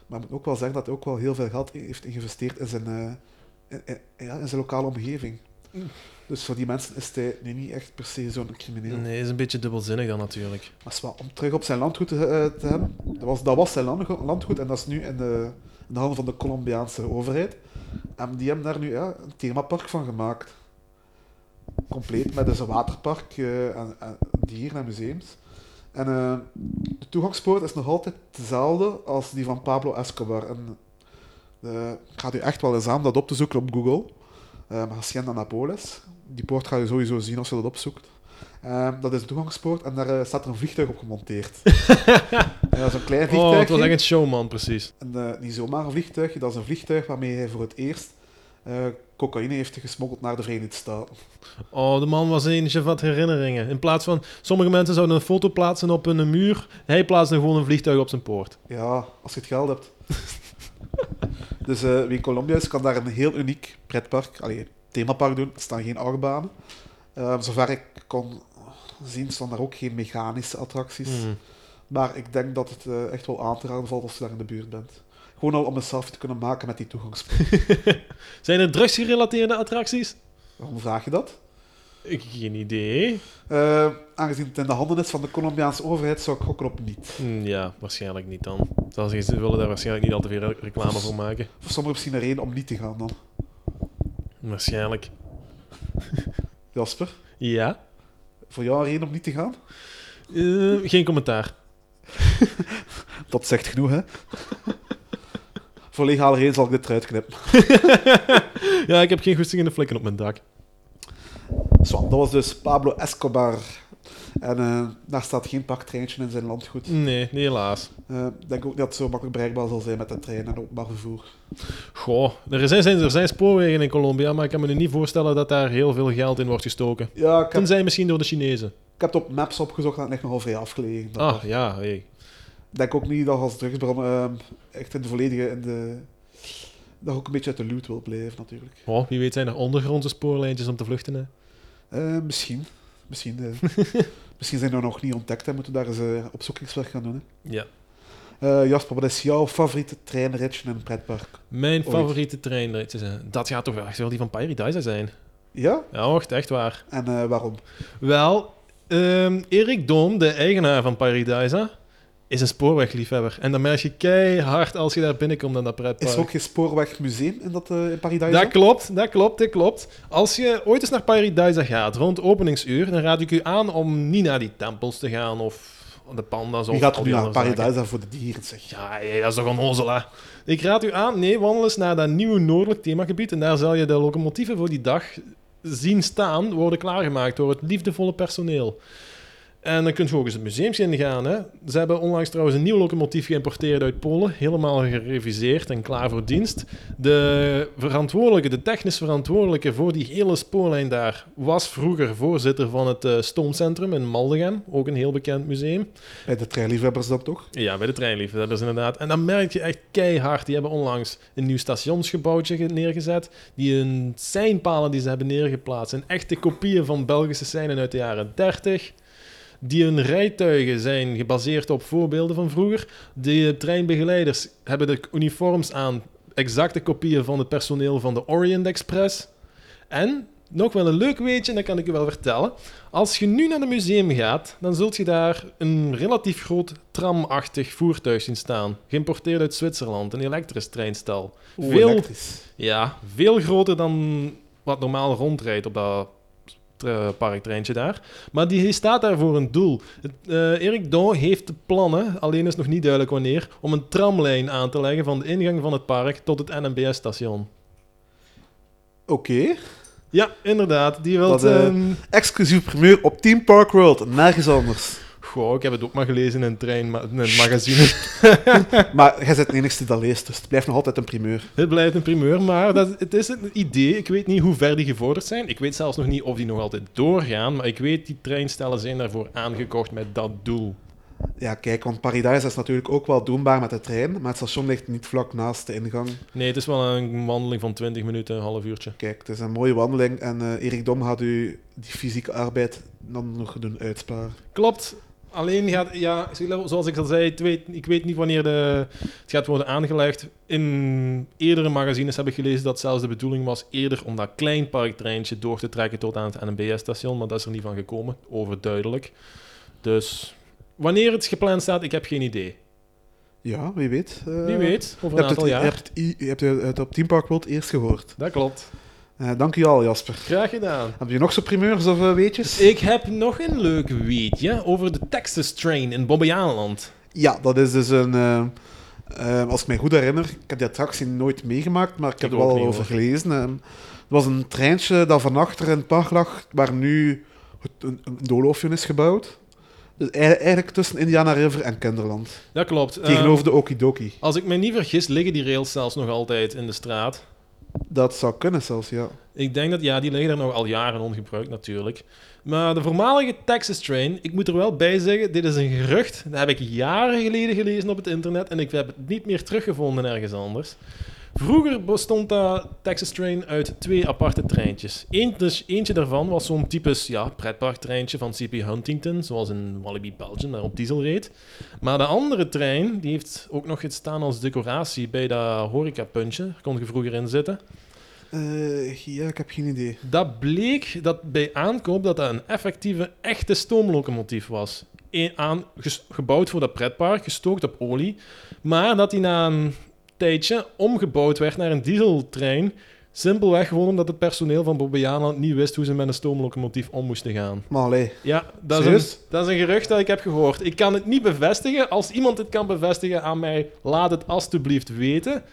Maar ik moet ook wel zeggen dat hij ook wel heel veel geld heeft geïnvesteerd in zijn, eh, in, in- ja, in zijn lokale omgeving. Dus voor die mensen is hij nu niet echt per se zo'n crimineel. Nee, is een beetje dubbelzinnig dan natuurlijk. Maar is wel, om terug op zijn landgoed te, eh, te hebben, dat was, dat was zijn landgo- landgoed en dat is nu in de, in de handen van de Colombiaanse overheid. En die hebben daar nu ja, een themapark van gemaakt. Compleet met dus een waterpark, eh, en, en dieren en museums. En eh, de toegangspoort is nog altijd dezelfde als die van Pablo Escobar. En, ik ga u echt wel eens aan dat op te zoeken op Google. Eh Hacienda Napoles. Die poort ga je sowieso zien als je dat opzoekt. Eh, dat is de toegangspoort en daar eh, staat er een vliegtuig op gemonteerd. [LAUGHS] ja, dat is een klein Oh, vliegtuig. het was echt een showman, precies. En eh, niet zomaar een vliegtuig, dat is een vliegtuig waarmee hij voor het eerst eh, cocaïne heeft gesmokkeld naar de Verenigde Staten. Oh, de man was eentje van herinneringen. In plaats van... Sommige mensen zouden een foto plaatsen op een muur. Hij plaatste gewoon een vliegtuig op zijn poort. Ja, als je het geld hebt. [LAUGHS] [LAUGHS] dus eh, wie in Colombia is, kan daar een heel uniek pretpark, allee, themapark doen. Er staan geen achtbanen. Eh, zover ik kon zien, staan daar ook geen mechanische attracties. Hmm. Maar ik denk dat het eh, echt wel aan te raden valt als je daar in de buurt bent. Gewoon al om een selfie te kunnen maken met die toegangspoort. [LAUGHS] Zijn er drugsgerelateerde attracties? Waarom vraag je dat? Ik geen idee. Eh, aangezien het in de handen is van de Colombiaanse overheid, zou ik gokken op niet. Hm, Ja, waarschijnlijk niet dan. Ze willen daar waarschijnlijk niet al te veel reclame voor maken. [LAUGHS] Voor sommigen misschien een reden om niet te gaan dan. Waarschijnlijk. Jasper, Ja. voor jou een reden om niet te gaan? Eh, geen commentaar. [LAUGHS] Dat zegt genoeg, hè? voor legale reden zal ik dit eruit knippen. [LAUGHS] ja, ik heb geen goestingende vlekken op mijn dak. Zo, dat was dus Pablo Escobar. En eh, daar staat geen paktreintje in zijn landgoed. Nee, nee, helaas. Eh, Ik denk ook niet dat het zo makkelijk bereikbaar zal zijn met de trein en openbaar vervoer. Goh, er zijn, er zijn spoorwegen in Colombia, maar ik kan me nu niet voorstellen dat daar heel veel geld in wordt gestoken. Ja, heb, Tenzij misschien door de Chinezen. ik heb het op Maps opgezocht en het ligt nogal vrij afgelegen. dat Ah, ja, hey. Ik denk ook niet dat als drugsbron ehm, echt in de volledige... In de, dat ook een beetje uit de loot wil blijven, natuurlijk. Oh, wie weet zijn er ondergrondse spoorlijntjes om te vluchten, hè? Eh, misschien. Misschien, eh, [LAUGHS] misschien zijn we nog niet ontdekt en moeten we daar eens eh, opzoekingswerk gaan doen. Hè. Ja. Jasper, wat is jouw favoriete treinritje in een pretpark? Mijn Ooit. favoriete treinritjes, hè. dat gaat toch wel echt wel die van Paradise zijn. Ja? Ja, wacht, echt waar. En waarom? Wel, ehm, Erik Doom, de eigenaar van Paradise, is een spoorwegliefhebber. En dan merk je keihard als je daar binnenkomt aan dat pretpark. Is er ook geen spoorwegmuseum in dat in Paradise? Dat klopt, dat klopt, dat klopt. Als je ooit eens naar Paradise gaat rond openingsuur, dan raad ik u aan om niet naar die tempels te gaan of de panda's of Wie gaat nu naar. Paradise voor de dieren, zeg? Ja, ja, dat is toch onnozel, hè? Ik raad u aan, nee, wandel eens naar dat nieuwe noordelijk themagebied en daar zal je de locomotieven voor die dag zien staan, worden klaargemaakt door het liefdevolle personeel. En dan kunt je ook eens het museum in gaan. Hè. Ze hebben onlangs trouwens een nieuw locomotief geïmporteerd uit Polen. Helemaal gereviseerd en klaar voor dienst. De verantwoordelijke, de technisch verantwoordelijke voor die hele spoorlijn daar... was vroeger voorzitter van het eh, Stoomcentrum in Maldegem. Ook een heel bekend museum. Bij de treinliefhebbers dan toch? Ja, bij de treinliefhebbers inderdaad. En dan merk je echt keihard. Die hebben onlangs een nieuw stationsgebouwtje ge- neergezet. Die een seinpalen die ze hebben neergeplaatst. zijn echte kopieën van Belgische seinen uit de jaren 30. Die hun rijtuigen zijn gebaseerd op voorbeelden van vroeger. De treinbegeleiders hebben de uniforms aan. Exacte kopieën van het personeel van de Orient Express. En nog wel een leuk weetje, dat kan ik u wel vertellen. Als je nu naar het museum gaat, dan zult je daar een relatief groot tramachtig voertuig zien staan. Geïmporteerd uit Zwitserland, een elektrisch treinstel. Oeh, Veel- elektrisch. Ja, veel groter dan wat normaal rondrijdt op dat parktreintje daar. Maar die staat daar voor een doel. Eh, Erik Daw heeft de plannen, alleen is nog niet duidelijk wanneer, om een tramlijn aan te leggen van de ingang van het park tot het NMBS-station. Oké. Ja, inderdaad. Die wil... Dat, eh, Exclusief primeur op Team Park World. Nergens anders. Goh, ik heb het ook maar gelezen in een trein, ma- in een magazine. [LAUGHS] [LAUGHS] maar jij bent de enigste die dat leest, dus het blijft nog altijd een primeur. het blijft een primeur, maar dat, het is een idee. Ik weet niet hoe ver die gevorderd zijn. Ik weet zelfs nog niet of die nog altijd doorgaan, maar ik weet, die treinstellen zijn daarvoor aangekocht met dat doel. Ja, kijk, want Paradise is natuurlijk ook wel doenbaar met de trein, maar het station ligt niet vlak naast de ingang. Nee, het is wel een wandeling van 20 minuten, een half uurtje. Kijk, het is een mooie wandeling en eh, Erik Dom gaat u die fysieke arbeid dan nog doen uitsparen. Klopt. Alleen gaat, ja, zoals ik al zei, ik weet, ik weet niet wanneer de, het gaat worden aangelegd. In eerdere magazines heb ik gelezen dat zelfs de bedoeling was eerder om dat klein parktreintje door te trekken tot aan het NMBS-station, maar dat is er niet van gekomen, overduidelijk. Dus wanneer het gepland staat, ik heb geen idee. Ja, wie weet. eh, Wie weet, over Je een hebt, aantal het, je, hebt het, i- je hebt het op Team Park World eerst gehoord. Dat klopt. Eh, dank u al, Jasper. Graag gedaan. Heb je nog zo primeurs of eh, weetjes? Ik heb nog een leuk weetje over de Texas Train in Bobbejaanland. Ja, dat is dus een... eh, als ik mij goed herinner, ik heb die attractie nooit meegemaakt, maar ik heb er wel over gelezen. Het was een treintje dat van achter in het park lag, waar nu een, een doolhofje is gebouwd. Dus ei- eigenlijk tussen Indiana River en Kinderland. Dat klopt. Tegenover de Okidoki. Als ik me niet vergis, liggen die rails zelfs nog altijd in de straat. Dat zou kunnen zelfs, ja. Ik denk dat, ja, die liggen er nog al jaren ongebruikt natuurlijk. Maar de voormalige Texas Train, ik moet er wel bij zeggen, dit is een gerucht. Dat heb ik jaren geleden gelezen op het internet en ik heb het niet meer teruggevonden ergens anders. Vroeger bestond dat Texas Train uit twee aparte treintjes. Eén, dus eentje daarvan was zo'n typisch ja, pretparktreintje van CP Huntington, zoals in Walibi Belgium, daar op diesel reed. Maar de andere trein, die heeft ook nog gestaan als decoratie bij dat horecapuntje. Daar kon je vroeger in zitten. Eh, ja, ik heb geen idee. Dat bleek dat bij aankoop dat dat een effectieve, echte stoomlocomotief was. Een aan, gebouwd voor dat pretpark, gestookt op olie. Maar dat die na een tijdje omgebouwd werd naar een dieseltrein. Simpelweg gewoon omdat het personeel van Bobbejaanland niet wist hoe ze met een stoomlocomotief om moesten gaan. Maar allee, Ja, dat is, een, dat is een gerucht dat ik heb gehoord. Ik kan het niet bevestigen. Als iemand het kan bevestigen aan mij, laat het alstublieft weten.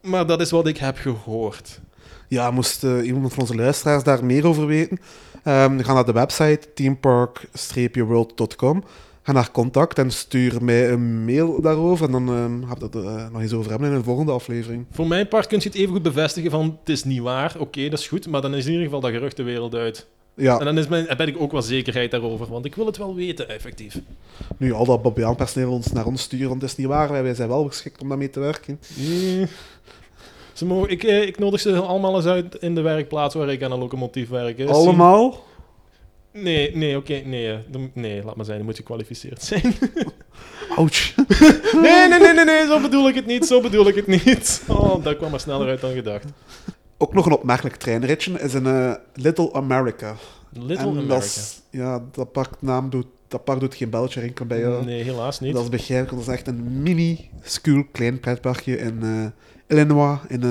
Maar dat is wat ik heb gehoord. Ja, moest eh, iemand van onze luisteraars daar meer over weten, ehm, ga naar de website teampark-world.com. Ga naar contact en stuur mij een mail daarover. En dan ehm gaan we het er eh, nog eens over hebben in een volgende aflevering. Voor mijn part kun je het even goed bevestigen van het is niet waar. Oké, dat is goed, maar dan is in ieder geval dat gerucht de wereld uit. Ja, En dan is mijn, ben ik ook wel zekerheid daarover, want ik wil het wel weten, effectief. nu al dat Bobbejaanland personeel ons naar ons sturen, want het is niet waar. Wij, wij zijn wel geschikt om daarmee te werken. Nee. Ze mogen, ik, eh, ik nodig ze allemaal eens uit in de werkplaats waar ik aan een locomotief werk. hè. Allemaal? Nee, nee, oké, nee, eh, nee, laat maar zijn, dan moet je gekwalificeerd zijn. [LAUGHS] Ouch. [LAUGHS] nee, nee, nee, nee, nee, zo bedoel ik het niet, zo bedoel ik het niet. Oh, dat kwam er sneller uit dan gedacht. Ook nog een opmerkelijk treinritje is een eh, Little America. Little en America. Ja, dat parknaam doet, dat park doet geen belletje rinkelen bij jou. Nee, helaas niet. Dat is begrijpelijk, dat is echt een mini-school, klein pretparkje in eh, Illinois, in,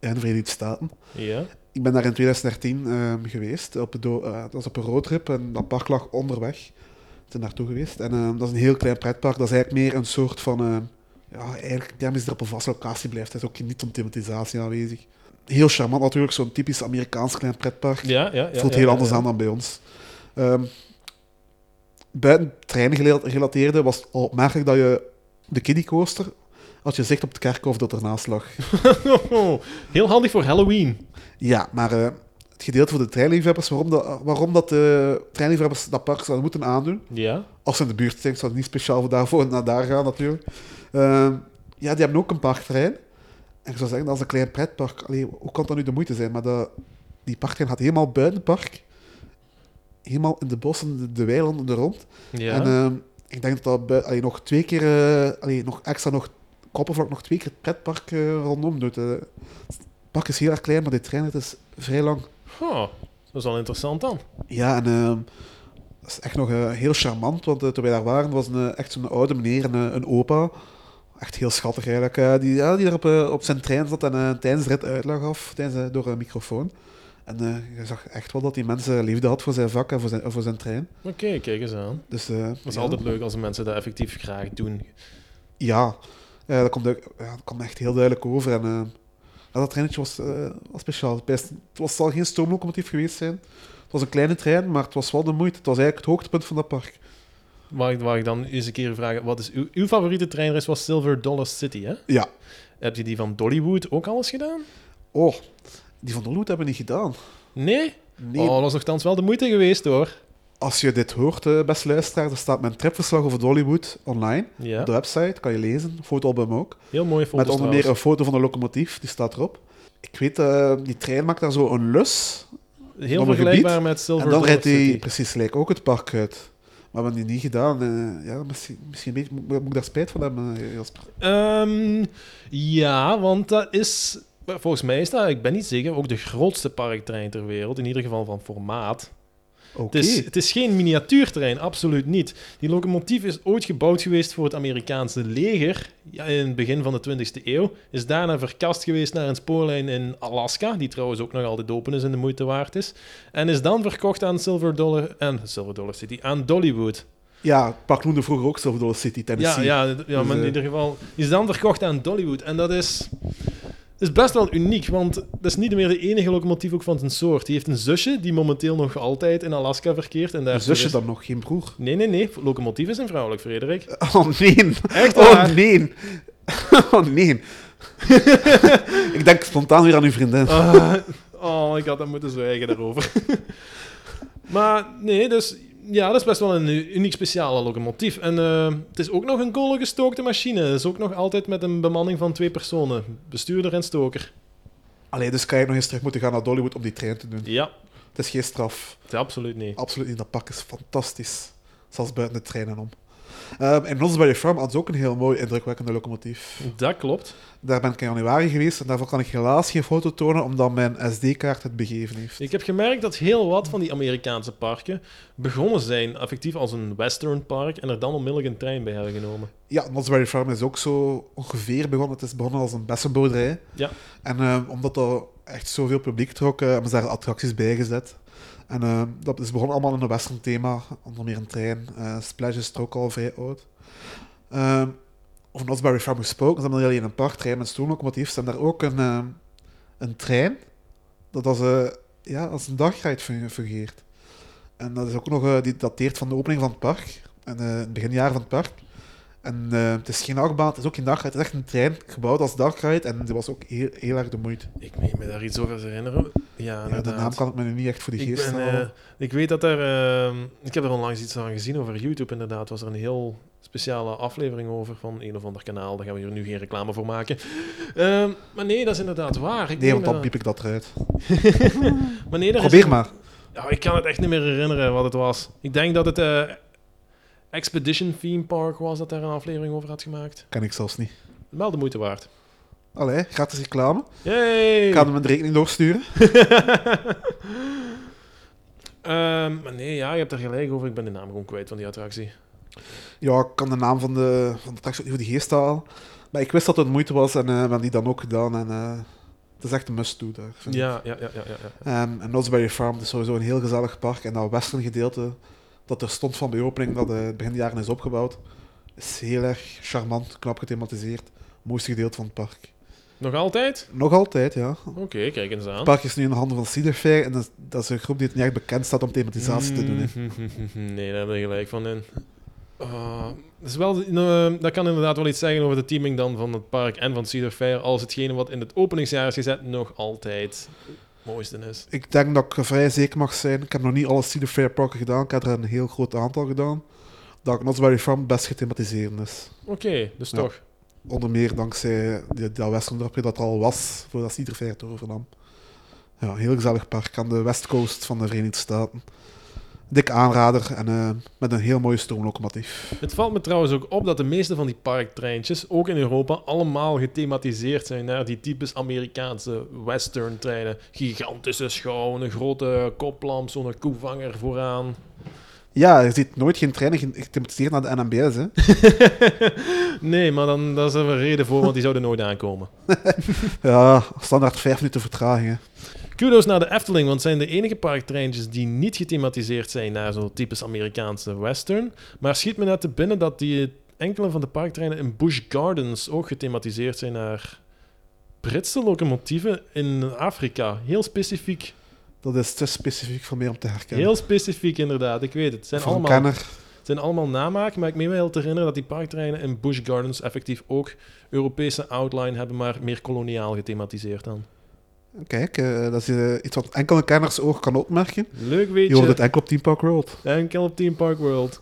in de Verenigde Staten. Ja. Ik ben daar in 2013 ehm, geweest, op de eh, dat was op een roadtrip en dat park lag onderweg. Ik ben naartoe geweest en ehm, dat is een heel klein pretpark, dat is eigenlijk meer een soort van, ehm, ja, eigenlijk thermisch er op een vaste locatie blijft. Er is ook niet zo'n thematisatie aanwezig. Heel charmant natuurlijk, zo'n typisch Amerikaans klein pretpark. Ja, ja, ja. Voelt heel ja, anders ja. aan dan bij ons. Ehm buiten treingelateerde was het opmerkelijk dat je de kiddie coaster had je zicht op het kerkhof dat ernaast lag. [LAUGHS] Heel handig voor Halloween. Ja, maar eh, het gedeelte voor de treinliefhebbers, waarom, dat, waarom dat de treinliefhebbers dat park zouden moeten aandoen, Ja. als ze in de buurt zijn, zouden niet speciaal voor daarvoor naar daar gaan natuurlijk. Ehm, ja, die hebben ook een parktrein. En ik zou zeggen, dat is een klein pretpark. Allee, hoe kan dat nu de moeite zijn? Maar dat, die parktrein gaat helemaal buiten het park. Helemaal in de bossen, de, de weilanden er rond. Ja. En ehm, ik denk dat dat allee, nog twee keer, eh, allee, nog extra nog, koppelvlak nog twee keer het pretpark eh, rondom doet. eh. Park is heel erg klein, maar die trein is vrij lang, Oh, dat is wel interessant dan. Ja, en ehm, dat is echt nog eh, heel charmant, want eh, toen wij daar waren was een, eh, echt zo'n oude meneer, een, een opa. Echt heel schattig eigenlijk. die, ja, die er op, op zijn trein zat en tijdens de rit uitleg gaf, tijdens, door een microfoon. En eh, je zag echt wel dat die mensen liefde had voor zijn vak en voor zijn, voor zijn trein. Oké, kijk eens aan. Dus, Dat is ja. altijd leuk als mensen dat effectief graag doen. Ja, eh, dat, komt, ja, dat kwam echt heel duidelijk over. En, dat treinetje was, eh, was speciaal. Het was, zal geen stoomlocomotief geweest zijn. Het was een kleine trein, maar het was wel de moeite. Het was eigenlijk het hoogtepunt van dat park. Mag ik, mag ik dan eens een keer vragen, wat is uw, uw favoriete treinreis was Silver Dollar City, hè? Ja. Heb je die van Dollywood ook alles gedaan? Oh, die van Dollywood hebben we niet gedaan. Nee? Nee, Oh, dat is nogthans wel de moeite geweest, hoor. Als je dit hoort, eh, beste luisteraar, er staat mijn tripverslag over Dollywood online. Ja, Op de website, kan je lezen. Fotoalbum ook. heel mooie foto's Met onder meer een foto van de locomotief, die staat erop. Ik weet, eh, die trein maakt daar zo een lus. Heel vergelijkbaar gebied. met Silver en dan rijdt hij precies gelijk ook het park uit. Maar we hebben die niet gedaan. eh, ja, misschien, misschien een beetje, moet, moet ik daar spijt van hebben, Jasper. Ehm, ja, want dat is... Volgens mij is dat, ik ben niet zeker, ook de grootste parktrein ter wereld. In ieder geval van formaat. Het, is, het is geen miniatuurtrein, absoluut niet. Die locomotief is ooit gebouwd geweest voor het Amerikaanse leger ja, in het begin van de 20e eeuw. Is daarna verkast geweest naar een spoorlijn in Alaska, die trouwens ook nog altijd open is en de moeite waard is. En is dan verkocht aan Silver Dollar, en Silver Dollar City, aan Dollywood. Ja, park noemde vroeger ook Silver Dollar City, Ja, Tennessee. ja, ja Dus, maar in eh, ieder geval is dan verkocht aan Dollywood. En dat is, is best wel uniek, want dat is niet meer de enige locomotief ook van zijn soort. Die heeft een zusje die momenteel nog altijd in Alaska verkeert. En Een daar zusje dan nog, geen broer. Nee, nee, nee. Locomotief is een vrouwelijk, Frederik. [LAUGHS] Oh nee. Echt Oh waar? nee. [LAUGHS] Oh nee. [LAUGHS] ik denk spontaan weer aan uw vriendin. Ah, oh, ik had dat moeten zwijgen daarover. maar nee, dus ja, dat is best wel een uniek speciale locomotief. En eh, het is ook nog een kolengestookte machine. Het is ook nog altijd met een bemanning van twee personen. Bestuurder en stoker. Allee, dus kan je nog eens terug moeten gaan naar Dollywood om die trein te doen. Ja, Het is geen straf. het is absoluut niet. Absoluut niet. Dat pak is fantastisch. Zelfs buiten de treinen om. Ehm in Nosbury Farm ze ook een heel mooi, indrukwekkende locomotief. Dat klopt. Daar ben ik in januari geweest en daarvoor kan ik helaas geen foto tonen, omdat mijn SD-kaart het begeven heeft. Ik heb gemerkt dat heel wat van die Amerikaanse parken begonnen zijn effectief als een western park en er dan onmiddellijk een trein bij hebben genomen. Ja, Nosbury Farm is ook zo ongeveer begonnen. Het is begonnen als een bessenboerderij. Ja. En ehm, omdat er echt zoveel publiek trok, eh, hebben ze daar attracties bij gezet. En ehm, dat is begonnen allemaal in een western thema, onder meer een trein. Eh Splash is er ook al vrij oud. Ehm over Nosbury Farm gesproken, ze hebben niet alleen een parktrein met stoomlocomotief, ze hebben daar ook een, ehm, een trein dat als, eh, ja, als een dagrijd fun- fungeert. En dat is ook nog, eh, die dateert van de opening van het park, en, eh, het beginjaar van het park. En eh, het is geen achtbaan, het is ook geen dagrijd, het is echt een trein gebouwd als dagrijd en die was ook heel, heel erg de moeite. Ik meen me daar iets over te herinneren. Ja, Ja, de naam kan ik me nu niet echt voor Ik, geest ben, halen. eh, ik weet dat er... ehm, ik heb er onlangs iets van gezien over YouTube, inderdaad. Was er een heel speciale aflevering over van een of ander kanaal. Daar gaan we hier nu geen reclame voor maken. Ehm, maar nee, dat is inderdaad waar. Ik nee, want dan piep ik dat eruit. [LAUGHS] Maar nee, daar is Probeer maar. Ja, ik kan het echt niet meer herinneren wat het was. Ik denk dat het eh, Expedition Theme Park was dat daar een aflevering over had gemaakt. Kan ik zelfs niet. Wel de moeite waard. Allee, gratis reclame. Yay! Ik ga hem een rekening doorsturen. [LAUGHS] Ehm, maar nee, ja, je hebt er gelijk over. Ik ben de naam gewoon kwijt van die attractie. Ja, ik kan de naam van de, van de attractie niet voor die geest halen. Maar ik wist dat het moeite was en we hebben die dan ook gedaan. En, eh, het is echt een must-do daar. vind ik. Ja, ja, ja, ja, ja. Ehm, en Nosbury Farm is sowieso een heel gezellig park. En dat western gedeelte dat er stond van de opening, dat eh, begin jaren is opgebouwd, is heel erg charmant, knap gethematiseerd. Mooiste gedeelte van het park. Nog altijd? Nog altijd, ja. Oké, kijk eens aan. Het park is nu in de handen van Cedar Fair en dat, is- dat is een groep die het niet echt bekend staat om thematisatie te doen. hè. [LAUGHS] Nee, daar heb je gelijk van in. Dat, is wel, eh, dat kan inderdaad wel iets zeggen over de teaming dan van het park en van Cedar Fair, als hetgene wat in het openingsjaar is gezet nog altijd het mooiste is. Ik denk dat ik vrij zeker mag zijn. Ik heb nog niet alle Cedar Fair parken gedaan. Ik heb er een heel groot aantal gedaan. Dat Knott's Farm best gethematiseerd is. Oké, dus Ja. toch. Onder meer dankzij die, dat Western-dorpje dat al was voordat Cedar Fair het overnam. Ja, een heel gezellig park aan de west coast van de Verenigde Staten. Dik aanrader en eh, met een heel mooie stoomlocomotief. Het valt me trouwens ook op dat de meeste van die parktreintjes, ook in Europa, allemaal gethematiseerd zijn naar die typisch Amerikaanse western treinen. Gigantische schouwen, een grote koplamp, zo'n koevanger vooraan. Ja, je ziet nooit geen treinen gethematiseerd naar de NMBS, hè? [LAUGHS] nee, maar dan, daar is er een reden voor, want die zouden nooit aankomen. [LAUGHS] ja, standaard vijf minuten vertraging, hè. Kudos naar de Efteling, want het zijn de enige parktreintjes die niet gethematiseerd zijn naar zo'n typisch Amerikaanse western. Maar schiet me net te binnen dat die enkele van de parktreinen in Busch Gardens ook gethematiseerd zijn naar Britse locomotieven in Afrika. Heel specifiek. Dat is te specifiek voor mij om te herkennen. Heel specifiek, inderdaad. Ik weet het. Het zijn, Voor allemaal, het zijn allemaal namaken, maar ik meen me wel te herinneren dat die parktreinen in Busch Gardens effectief ook Europese outline hebben, maar meer koloniaal gethematiseerd dan. Kijk, eh, dat is eh, iets wat enkele kenners oog kan opmerken. Leuk Je weet hoort je. het enkel op Team Park World. Enkel op Team Park World.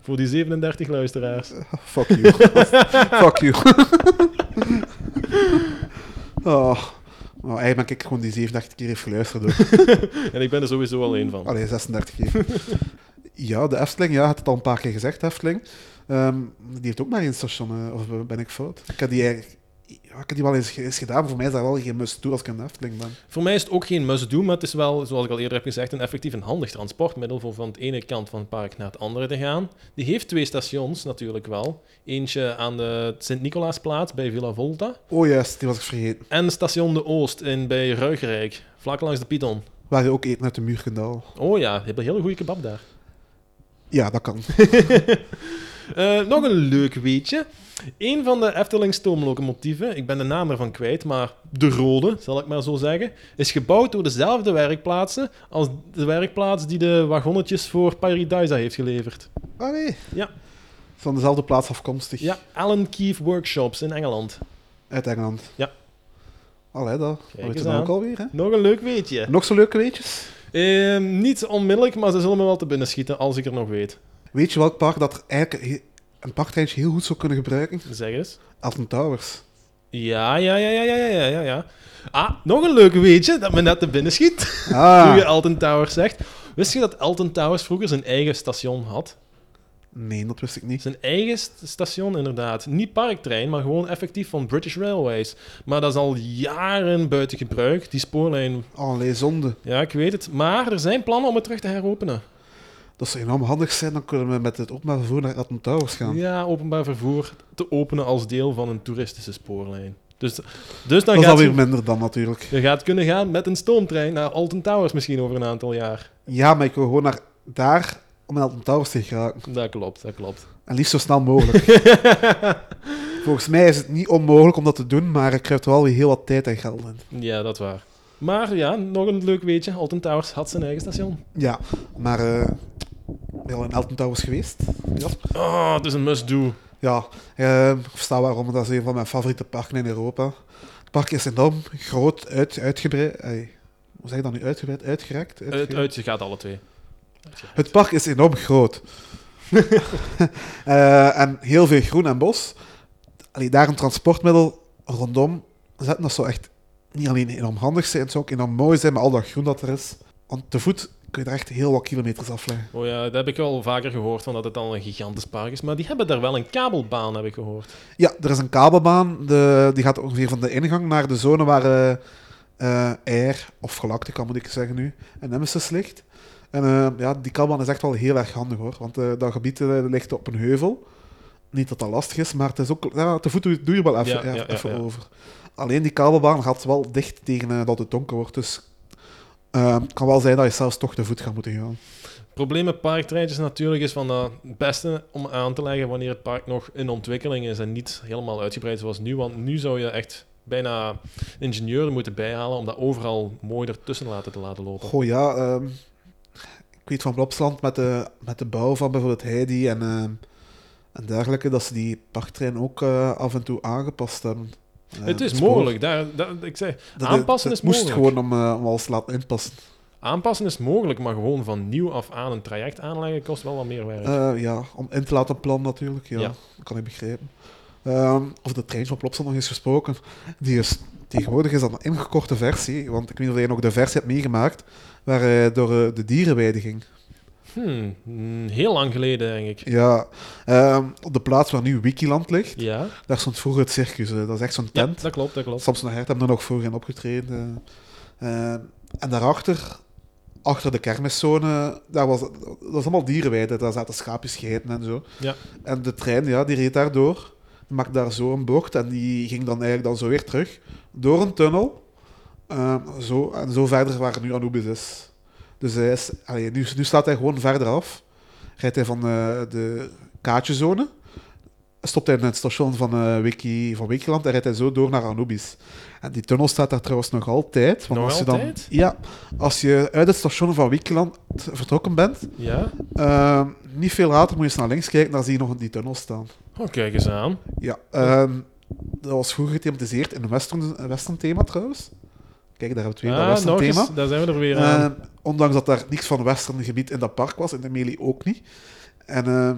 Voor die 37 luisteraars. Fuck you. [LAUGHS] Fuck you. [LAUGHS] oh. Nou, eigenlijk ben ik gewoon die 37 keer heeft geluisterd. [LAUGHS] En ik ben er sowieso al één van. Allee, 36 keer. ja, de Efteling, ja, had het al een paar keer gezegd, Efteling. Ehm, die heeft ook maar één station, eh, of ben ik fout? Ik heb die eigenlijk... Ja, ik heb die wel eens, eens gedaan, maar voor mij is dat wel geen must-do als ik de Efteling ben. Voor mij is het ook geen must-do, maar het is wel, zoals ik al eerder heb gezegd, een effectief een handig transportmiddel voor van de ene kant van het park naar het andere te gaan. Die heeft twee stations natuurlijk wel. Eentje aan de Sint-Nicolaasplaats bij Villa Volta Oh juist, die was ik vergeten. en station De Oost in, bij Ruigrijk, vlak langs de Python. Waar je ook eten uit de muur kunt halen. Oh ja, je hebt een hele goede kebab daar. Ja, dat kan. [LAUGHS] Eh, nog een leuk weetje. Een van de Efteling stoomlocomotieven, ik ben de naam ervan kwijt, maar de rode, zal ik maar zo zeggen, is gebouwd door dezelfde werkplaatsen als de werkplaats die de wagonnetjes voor Paradisa heeft geleverd. Ah nee. Ja. Van dezelfde plaats afkomstig. Ja, Allen Keith Workshops in Engeland. Uit Engeland. Ja. Allee, dat weet je ook alweer, hè? Nog een leuk weetje. Nog zo leuke weetjes? Ehm, niet onmiddellijk, maar ze zullen me wel te binnen schieten als ik er nog weet. Weet je welk park dat eigenlijk een parktreintje heel goed zou kunnen gebruiken? Zeg eens. Alton Towers. Ja, ja, ja, ja, ja, ja, ja, ja. Ah, nog een leuk weetje dat me net te binnen schiet. Ah. [LAUGHS] je Alton Towers zegt. Wist je dat Alton Towers vroeger zijn eigen station had? Nee, dat wist ik niet. Zijn eigen st- station, inderdaad. Niet parktrein, maar gewoon effectief van British Railways. Maar dat is al jaren buiten gebruik, die spoorlijn. Allee, zonde. Ja, ik weet het. Maar er zijn plannen om het terug te heropenen. Dat zou enorm handig zijn, dan kunnen we met het openbaar vervoer naar Alton Towers gaan. Ja, openbaar vervoer te openen als deel van een toeristische spoorlijn. Dus, dus dan dat is alweer je, minder dan natuurlijk. je gaat kunnen gaan met een stoomtrein naar Alton Towers misschien over een aantal jaar. Ja, maar ik wil gewoon naar daar om in Alton Towers te geraken. Dat klopt, dat klopt. En liefst zo snel mogelijk. [LAUGHS] Volgens mij is het niet onmogelijk om dat te doen, maar ik krijg er wel weer heel wat tijd en geld in. Ja, dat waar. Maar ja, nog een leuk weetje. Alton Towers had zijn eigen station. Ja, maar eh al in Alton Towers geweest? Ja. Oh, het is een must-do. Ja, eh, ik versta waarom. Dat is een van mijn favoriete parken in Europa. Het park is enorm groot, uit, uitgebreid. ey, hoe zeg je dat nu? Uitgebreid, uitgerekt? Uitge- uit, je gaat alle twee. Het park is enorm groot. [LAUGHS] Eh, en heel veel groen en bos. Allee, daar een transportmiddel rondom zetten, dat zou echt niet alleen enorm handig zijn, het zou ook enorm mooi zijn met al dat groen dat er is. Want te voet kun je er echt heel wat kilometers afleggen. Oh ja, dat heb ik wel vaker gehoord, van dat het al een gigantisch park is. Maar die hebben daar wel een kabelbaan, heb ik gehoord. Ja, er is een kabelbaan. De, die gaat ongeveer van de ingang naar de zone waar eh, Air, of Galactica moet ik zeggen nu, en Nemesis ligt. En eh, ja, die kabelbaan is echt wel heel erg handig hoor. Want dat gebied ligt op een heuvel. Niet dat dat lastig is, maar het is ook, ja, te voet doe, je wel even, Ja, ja, even over. Alleen die kabelbaan gaat wel dicht tegen dat het donker wordt. Dus eh, het kan wel zijn dat je zelfs toch te voet gaat moeten gaan. Het probleem met parktreintjes natuurlijk is van dat het beste om aan te leggen wanneer het park nog in ontwikkeling is en niet helemaal uitgebreid zoals nu. Want nu zou je echt bijna ingenieuren moeten bijhalen om dat overal mooi ertussen laten te laten lopen. Goh ja, ehm, ik weet van Blopsland met de, met de bouw van bijvoorbeeld Heidi en, ehm, en dergelijke, dat ze die parktrein ook eh, af en toe aangepast hebben. Eh, het is mogelijk. Daar, daar- ik zeg, Dat- aanpassen dat is moest mogelijk. gewoon om, eh, om alles te laten inpassen. Aanpassen is mogelijk, maar gewoon van nieuw af aan een traject aanleggen kost wel wat meer werk. Eh, ja, om in te laten plannen natuurlijk, ja, Ja. dat kan ik begrijpen. Ehm of de trein van Plopsland nog eens gesproken, die is, tegenwoordig is dat een ingekorte versie, want ik weet niet of jij nog de versie hebt meegemaakt, waar hij door eh, de dierenweide ging. Hmm, mm, heel lang geleden, denk ik. Ja, ehm, op de plaats waar nu Wikiland ligt, Ja, daar stond vroeger het circus. hè. Dat is echt zo'n ja tent. dat klopt, dat klopt. Samson en Gert hebben er nog vroeger in opgetreden. eh. Eh, en daarachter, achter de kermiszone, daar was, dat was allemaal dierenweide. Daar zaten schaapjes, geiten en zo. Ja. En de trein, ja, die reed daardoor. Die maakte daar zo een bocht en die ging dan eigenlijk dan zo weer terug. Door een tunnel. Eh, zo, en zo verder waar nu Anubis is. Dus hij is, allee, nu, nu staat hij gewoon verder af. Rijdt hij van eh, de kaartjezone. Stopt hij in het station van, Wiki, van Wikiland en rijdt hij zo door naar Anubis. En die tunnel staat daar trouwens nog altijd. Want Nog als je dan, altijd? Ja, als je uit het station van Wikiland vertrokken bent, Ja? eh, niet veel later moet je eens naar links kijken, dan zie je nog die tunnel staan. Oh, kijk eens aan. Ja, ehm, dat was vroeger gethematiseerd in een western, een western thema trouwens. Kijk, daar hebben we weer, dat Ah, western nog thema. eens, daar zijn we er weer aan. Ehm, ondanks dat daar niks van western gebied in dat park was, in de Meli ook niet. En ehm,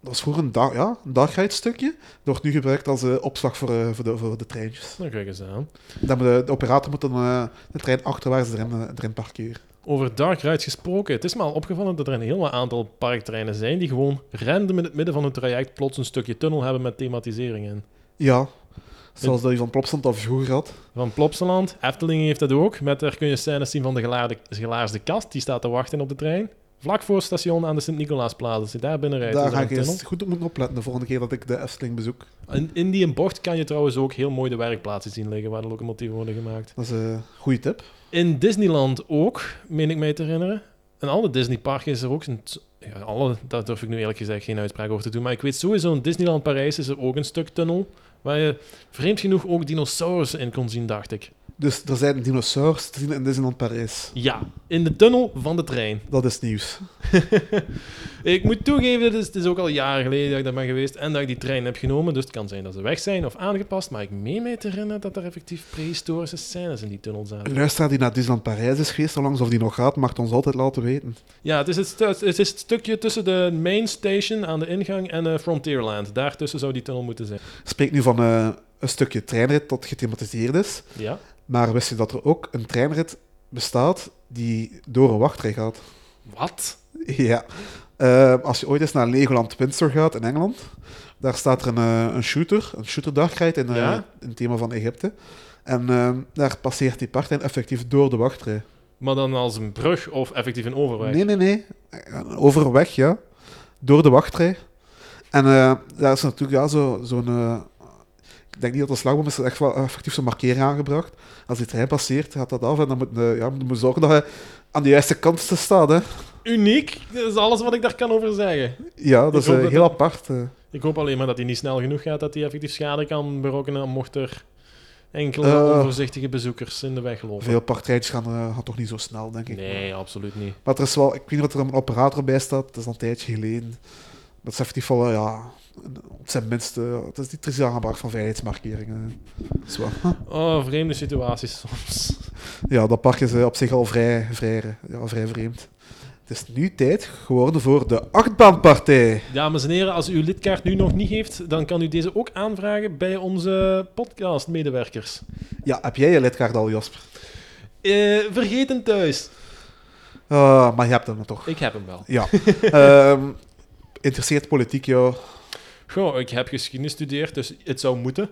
dat was vroeger een, dag, ja, een dagrijdstukje. Dat wordt nu gebruikt als eh, opslag voor, eh, voor, de, voor de treintjes. Nou, kijk eens aan. Dan de, de operator moet dan eh, de trein achterwaarts erin, eh, erin parkeren. Over dark rides gesproken, het is me al opgevallen dat er een heel aantal parktreinen zijn die gewoon random in het midden van hun traject plots een stukje tunnel hebben met thematisering in. Ja, zoals dat je van Plopsland al vroeger had. Van Plopsaland, Efteling heeft dat ook, met daar kun je scènes zien van de gelaarde, gelaarsde kast, die staat te wachten op de trein. Vlak voor het station aan de Sint-Nicolaasplaats, als je daar binnen rijdt, Daar ga ik eens goed op moeten opletten de volgende keer dat ik de Efteling bezoek. In, in die bocht kan je trouwens ook heel mooi de werkplaatsen zien liggen waar de locomotieven worden gemaakt. Dat is een goede tip. In Disneyland ook, meen ik mij te herinneren. In alle Disneyparken is er ook een... Ja, alle, daar durf ik nu eerlijk gezegd geen uitspraak over te doen. Maar ik weet sowieso, in Disneyland Parijs is er ook een stuk tunnel. Waar je vreemd genoeg ook dinosaurussen in kon zien, dacht ik. Dus er zijn dinosaurs te zien in Disneyland Parijs. Ja, in de tunnel van de trein. [LAUGHS] Dat is nieuws. [LAUGHS] ik moet toegeven, het is, het is ook al jaren geleden dat ik daar ben geweest en dat ik die trein heb genomen. Dus het kan zijn dat ze weg zijn of aangepast. Maar ik meen mij te herinneren dat er effectief prehistorische scènes in die tunnel zaten. Luisteraar die naar Disneyland Parijs is geweest, langs of die nog gaat, mag het ons altijd laten weten. Ja, het is het, het is het stukje tussen de main station aan de ingang en eh, Frontierland. Daartussen zou die tunnel moeten zijn. Spreek nu van eh, een stukje treinrit dat gethematiseerd is. Ja? Maar wist je dat er ook een treinrit bestaat die door een wachtrij gaat? Wat? Ja. Eh, als je ooit eens naar Legoland Windsor gaat in Engeland, daar staat er een, eh, een shooter, een shooterdagrijd in, eh, Ja? in het thema van Egypte. En eh, daar passeert die parttrein effectief door de wachtrij. Maar dan als een brug of effectief een overweg? Nee, nee, nee. Een Overweg, ja. Door de wachtrij. En eh, daar is natuurlijk ja, zo- zo'n... denk niet dat de slagboom is, er echt wel effectief zo'n markering aangebracht. Als die trein passeert, gaat dat af en dan moet je ja, moet je zorgen dat je aan de juiste kant staat. Hè. Uniek, dat is alles wat ik daar kan over zeggen. Ja, dat Ik is eh, dat heel apart. eh. Ik hoop alleen maar dat hij niet snel genoeg gaat dat hij effectief schade kan berokkenen mocht er enkele Eh. onvoorzichtige bezoekers in de weg lopen. Veel partijtjes gaan, eh, gaan toch niet zo snel, denk ik. Nee, absoluut niet. Maar er is wel, ik weet niet of er een operator bij staat, dat is al een tijdje geleden. Dat is effectief wel, eh, ja, op zijn minst, eh, het is niet aangebracht van is wel- [LAUGHS] Oh, vreemde situaties soms. Ja, dat park is eh, op zich al vrij, vrij, ja, vrij vreemd. Het is nu tijd geworden voor de achtbaanpartij. Dames en heren, als u uw lidkaart nu nog niet heeft, dan kan u deze ook aanvragen bij onze podcastmedewerkers. Ja, heb jij je lidkaart al, Jasper? Eh vergeten thuis. Ah, maar je hebt hem toch. Ik heb hem wel. Ja. [LAUGHS] Ehm, interesseert politiek jou? Goh, ik heb geschiedenis gestudeerd, dus het zou moeten.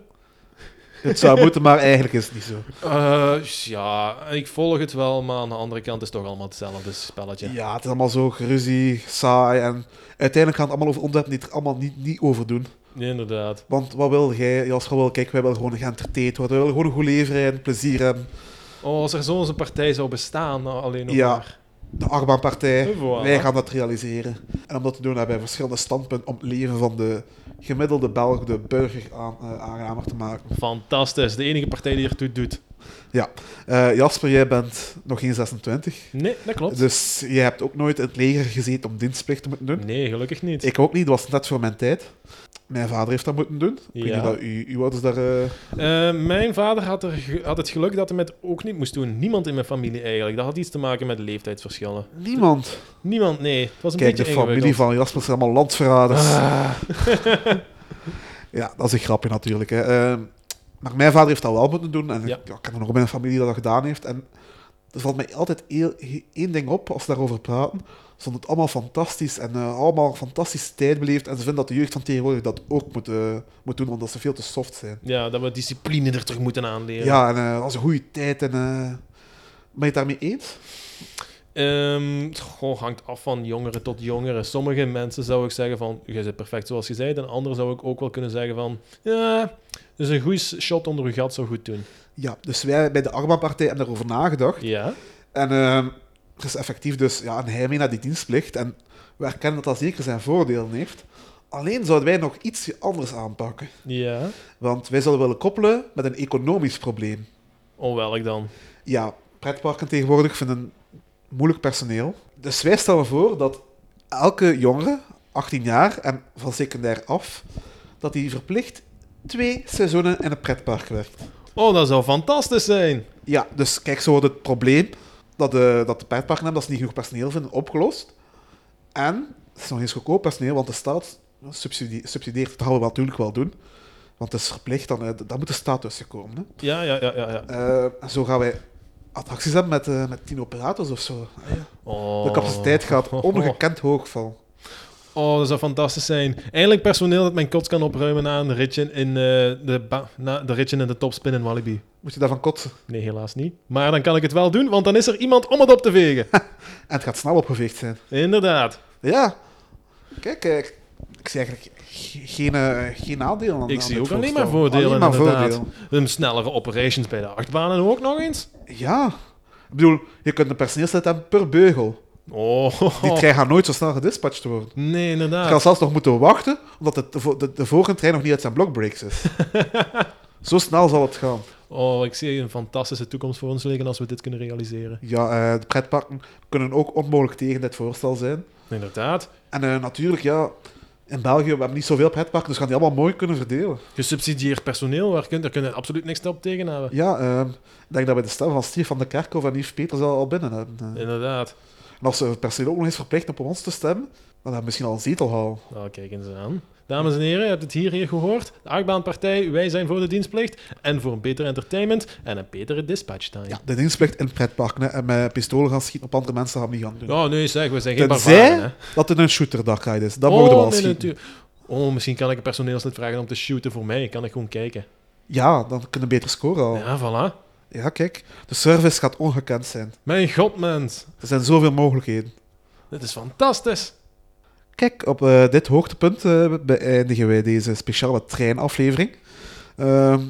Het zou moeten, maar eigenlijk is het niet zo. Eh, ja, ik volg het wel, maar aan de andere kant is het toch allemaal hetzelfde spelletje. Ja, het is allemaal zo geruzie, saai en uiteindelijk gaan het allemaal over onderwerpen die het er allemaal niet, niet over doen. Inderdaad. Want wat wil jij, Jasper, wil, kijk, wij willen gewoon geëntertaind worden, wij willen gewoon een goed leven rijden, plezier hebben. Oh, als er zo'n partij zou bestaan, nou, alleen nog Ja. maar. De achtbaanpartij, Voilà. wij gaan dat realiseren. En om dat te doen hebben wij verschillende standpunten om het leven van de gemiddelde Belg, de burger, aan, eh, aanramer te maken. Fantastisch, de enige partij die ertoe doet. Eh, Jasper, jij bent nog geen 26, Nee, dat klopt. dus jij hebt ook nooit in het leger gezeten om dienstplicht te moeten doen. Nee, gelukkig niet. Ik ook niet, dat was net voor mijn tijd. Mijn vader heeft dat moeten doen. Ik Ja. dat u, uw ouders daar... eh, Eh, mijn vader had, er, had het geluk dat hij het ook niet moest doen. Niemand in mijn familie eigenlijk. Dat had iets te maken met leeftijdsverschillen. Niemand. Niemand, nee. Het was een Kijk, de beetje familie ingewikkeld. van Jasper zijn allemaal landverraders. Ah. Ja, dat is een grapje natuurlijk. Hè. Ehm, maar mijn vader heeft dat wel moeten doen. En Ja. ik, ja, ik heb er nog bij een familie dat dat gedaan heeft. En er valt mij altijd één ding op als we daarover praten. Ze vonden het allemaal fantastisch en eh, allemaal fantastische tijd beleefd. En ze vinden dat de jeugd van tegenwoordig dat ook moet, eh, moet doen, omdat ze veel te soft zijn. Ja, dat we discipline er terug moeten aanleren. Ja, en dat was een goede tijd. En, ben je het daarmee eens? Goh, hangt af van jongeren tot jongeren. Sommige mensen zou ik zeggen van, je bent perfect zoals je zei. En anderen zou ik ook wel kunnen zeggen van, ja, dus een goede shot onder je gat zou goed doen. Ja, dus wij bij de Arma-partij hebben daarover nagedacht. Ja, En ehm, er is effectief dus ja, een heimwee naar die dienstplicht. En we erkennen dat dat zeker zijn voordelen heeft. Alleen zouden wij nog iets anders aanpakken. ja. Want wij zouden willen koppelen met een economisch probleem. Onwelk dan. Ja, pretparken tegenwoordig vinden moeilijk personeel. Dus wij stellen voor dat elke jongere, 18 jaar en van secundair af, dat die verplicht twee seizoenen in een pretpark werkt. Oh, dat zou fantastisch zijn. Ja, dus kijk, zo wordt het probleem dat de, dat de hebben, dat ze niet genoeg personeel vinden, opgelost. En het is nog eens goedkoop personeel, want de staat subsidie- subsidieert. Dat gaan we natuurlijk wel doen. Want het is verplicht, dan, eh, daar moet de staat tussen komen. Hè. Ja, ja, ja, ja. ja. Eh, en zo gaan wij attracties hebben met, eh, met tien operators of zo. Ah, ja. Oh. De capaciteit gaat [LAUGHS] ongekend hoog van. Oh, dat zou fantastisch zijn. Eindelijk personeel dat mijn kots kan opruimen na een ritje in, eh, de, na de, ritje in de topspin in Walibi. Moet je daarvan kotsen. Nee, helaas niet. Maar dan kan ik het wel doen, want dan is er iemand om het op te vegen. [LAUGHS] En het gaat snel opgeveegd zijn. Inderdaad. Ja. Kijk, eh, ik zie eigenlijk ge- geen, eh, geen nadelen aan Ik zie ook alleen maar voordelen, Alleen maar inderdaad. voordelen. Een snellere operations bij de achtbanen ook nog eens. Ja. Ik bedoel, je kunt een personeelslid hebben per beugel. Oh, Die trein gaat nooit zo snel gedispatcht worden. nee, Je inderdaad. gaat zelfs nog moeten wachten, omdat het de, de, de vorige trein nog niet uit zijn blockbreaks is. [LAUGHS] Zo snel zal het gaan. Oh, ik zie een fantastische toekomst voor ons liggen als we dit kunnen realiseren. Ja, eh, de pretparken kunnen ook onmogelijk tegen dit voorstel zijn. Inderdaad. En eh, natuurlijk, ja, in België we hebben niet zoveel pretparken, dus gaan die allemaal mooi kunnen verdelen. Gesubsidieerd personeel, waar kun, daar kunnen absoluut niks op tegen hebben. Ja, ehm, ik denk dat we de stem van Steve van de Kerkhoff en Yves Peters al, al binnen hebben. eh. Inderdaad. En als ze het personeel ook nog eens verplicht op ons te stemmen, dan hebben we misschien al een zetel halen. Nou, kijk eens aan. Dames en heren, je hebt het hier, hier gehoord. De achtbaanpartij, wij zijn voor de dienstplicht. En voor een beter entertainment en een betere dispatch time. Ja, de dienstplicht in pretparken hè, en met pistolen gaan schieten op andere mensen gaan we niet gaan doen. Oh, nee, zeg, we zijn geen barbaren, hè. dat het een shooterdagride is, dan oh, mogen we wel nee, schieten. natuurlijk. Oh, misschien kan ik een personeelslid vragen om te shooten voor mij. Kan ik gewoon kijken. Ja, dan kunnen we beter scoren al. Ja. Ja, kijk, de service gaat ongekend zijn. Mijn god, mens. Er zijn zoveel mogelijkheden. Dit is fantastisch. Kijk, op eh, dit hoogtepunt eh, beëindigen wij deze speciale treinaflevering. Ehm,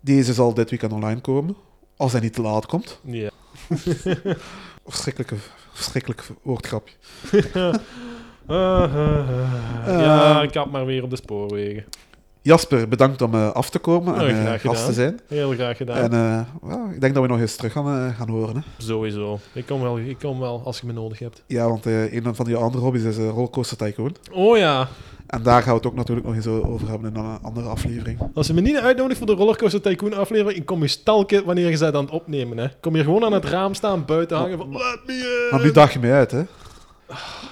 deze zal dit weekend online komen, als hij niet te laat komt. Ja. [LAUGHS] Verschrikkelijke, verschrikkelijk woordgrapje. [LAUGHS] Ah, ah, ah. ja, ik had maar weer op de spoorwegen. Jasper, bedankt om eh, af te komen Oh, en eh, gast te gedaan. zijn. Heel graag gedaan. En eh, well, ik denk dat we nog eens terug gaan, eh, gaan horen. Hè? Sowieso. Ik kom, wel, ik kom wel als je me nodig hebt. Ja, want eh, een van die andere hobby's is eh, Rollercoaster Tycoon. Oh ja. En daar gaan we het ook natuurlijk nog eens over hebben in een andere aflevering. Als je me niet uitnodigt voor de Rollercoaster Tycoon aflevering, ik kom je stalken wanneer je bent aan het opnemen. Hè. Kom hier gewoon aan het raam staan, buiten hangen van let me in. Maar nu daag je mij uit, hè? Ja,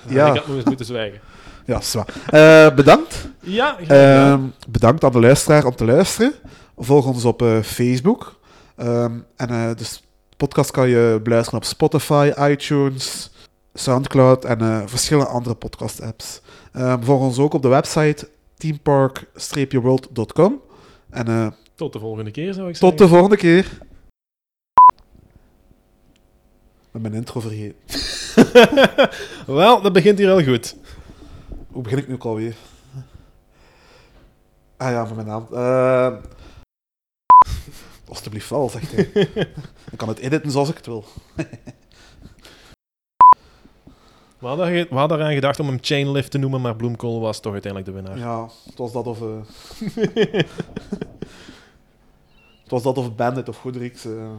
Ja, Ik had nog eens moeten zwijgen. Ja zwaar. Eh, bedankt. Ja. Ehm, bedankt aan de luisteraar om te luisteren. Volg ons op eh, Facebook. Ehm, en eh, dus de podcast kan je beluisteren op Spotify, iTunes, Soundcloud en verschillende andere podcast-apps. Ehm, volg ons ook op de website teampark-world.com. En Tot de volgende keer, zou ik tot zeggen. de volgende keer. Met mijn intro vergeten. [LAUGHS] Wel, dat begint hier al goed. Hoe begin ik nu ook alweer? Ah ja, van mijn naam. Eh alsjeblieft wel, zegt hij. Ik kan het editen zoals ik het wil. We hadden, ge- we hadden eraan gedacht om hem Chainlift te noemen, maar Bloemkool was toch uiteindelijk de winnaar. Ja, het was dat of... eh het was dat of Bandit of Goodrix. eh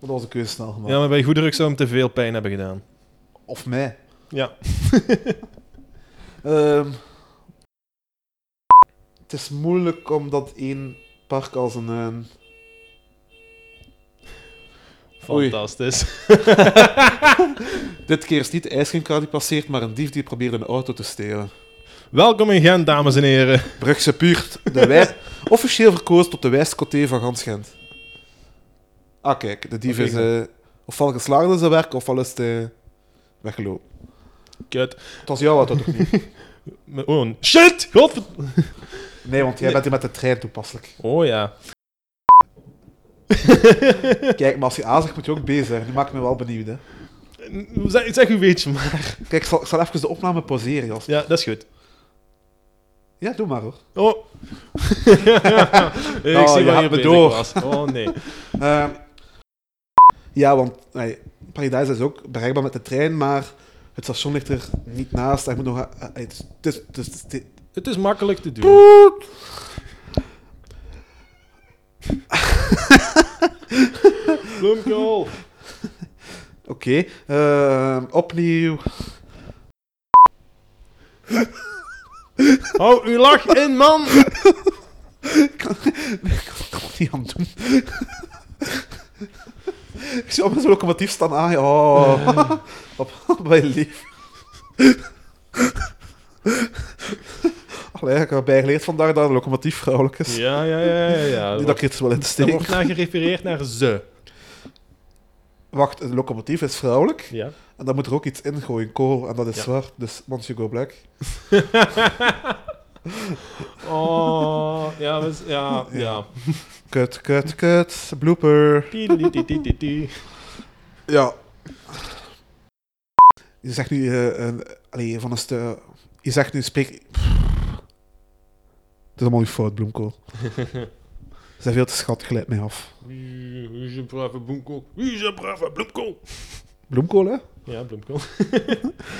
dat was de keuze snel gemaakt. Ja, maar bij Goedruk zou hem te veel pijn hebben gedaan. Of mij. Ja. [LAUGHS] Ehm, het is moeilijk omdat één park als een... eh, Oei. Fantastisch. [LAUGHS] dit keer is niet de die passeert, maar een dief die probeerde een auto te stelen. Welkom in Gent, dames en heren. Brugse Puurt, de wij... [LAUGHS] officieel verkozen tot de wijste coté van gans Gent. Ah, kijk, de dief is eh, ofwel geslaagd in zijn werk, ofwel is hij weggelopen. Kut. Het was jou wat dat ook niet. [LAUGHS] Oh, een- shit! Godver... Nee, want jij bent hier met de trein toepasselijk. Oh ja. [LAUGHS] Kijk, maar als je A zegt, moet je ook B zeggen. Nu maak ik me wel benieuwd, hè. Zeg, zeg uw weetje maar. Kijk, ik zal, ik zal even de opname pauzeren, Jas. Ja, dat is goed. Ja, doe maar, hoor. Oh. [LAUGHS] ik Oh, zie je waar je me bezig door. was. Oh nee. Ehm, ja, want nee, Paradise is ook bereikbaar met de trein, maar het station ligt er niet naast. Hij moet nog... eh, eh, het is- het is- het is- het is- Het is makkelijk te doen. Bloemkool. Oké, ehm, opnieuw. Hou uw lach in, man. [LAUGHS] Ik kan het niet aan doen. Ik zie op zo'n locomotief staan aan. Oh, op, op mijn lief. Allee, ik heb bijgeleerd vandaag dat een locomotief vrouwelijk is. Ja, ja, ja, ja. ja. Niet dat ik het wel in te Er steken. wordt naar gerefereerd naar ze. Wacht, een locomotief is vrouwelijk. Ja. En dan moet er ook iets ingooien, kool. En dat is Ja. zwart. Dus once you go black. [LAUGHS] Oh, ja, we, ja, ja. Kut, kut, kut. Blooper. Ja. Je zegt nu... een, allee, van een stu- Je zegt nu... Spreek... Het is allemaal uw fout, bloemkool. Ze zijn veel te schattig, glijdt mij af. Wie wie is een brave bloemkool? Wie is een brave bloemkool? Bloemkool, hè? Ja, bloemkool.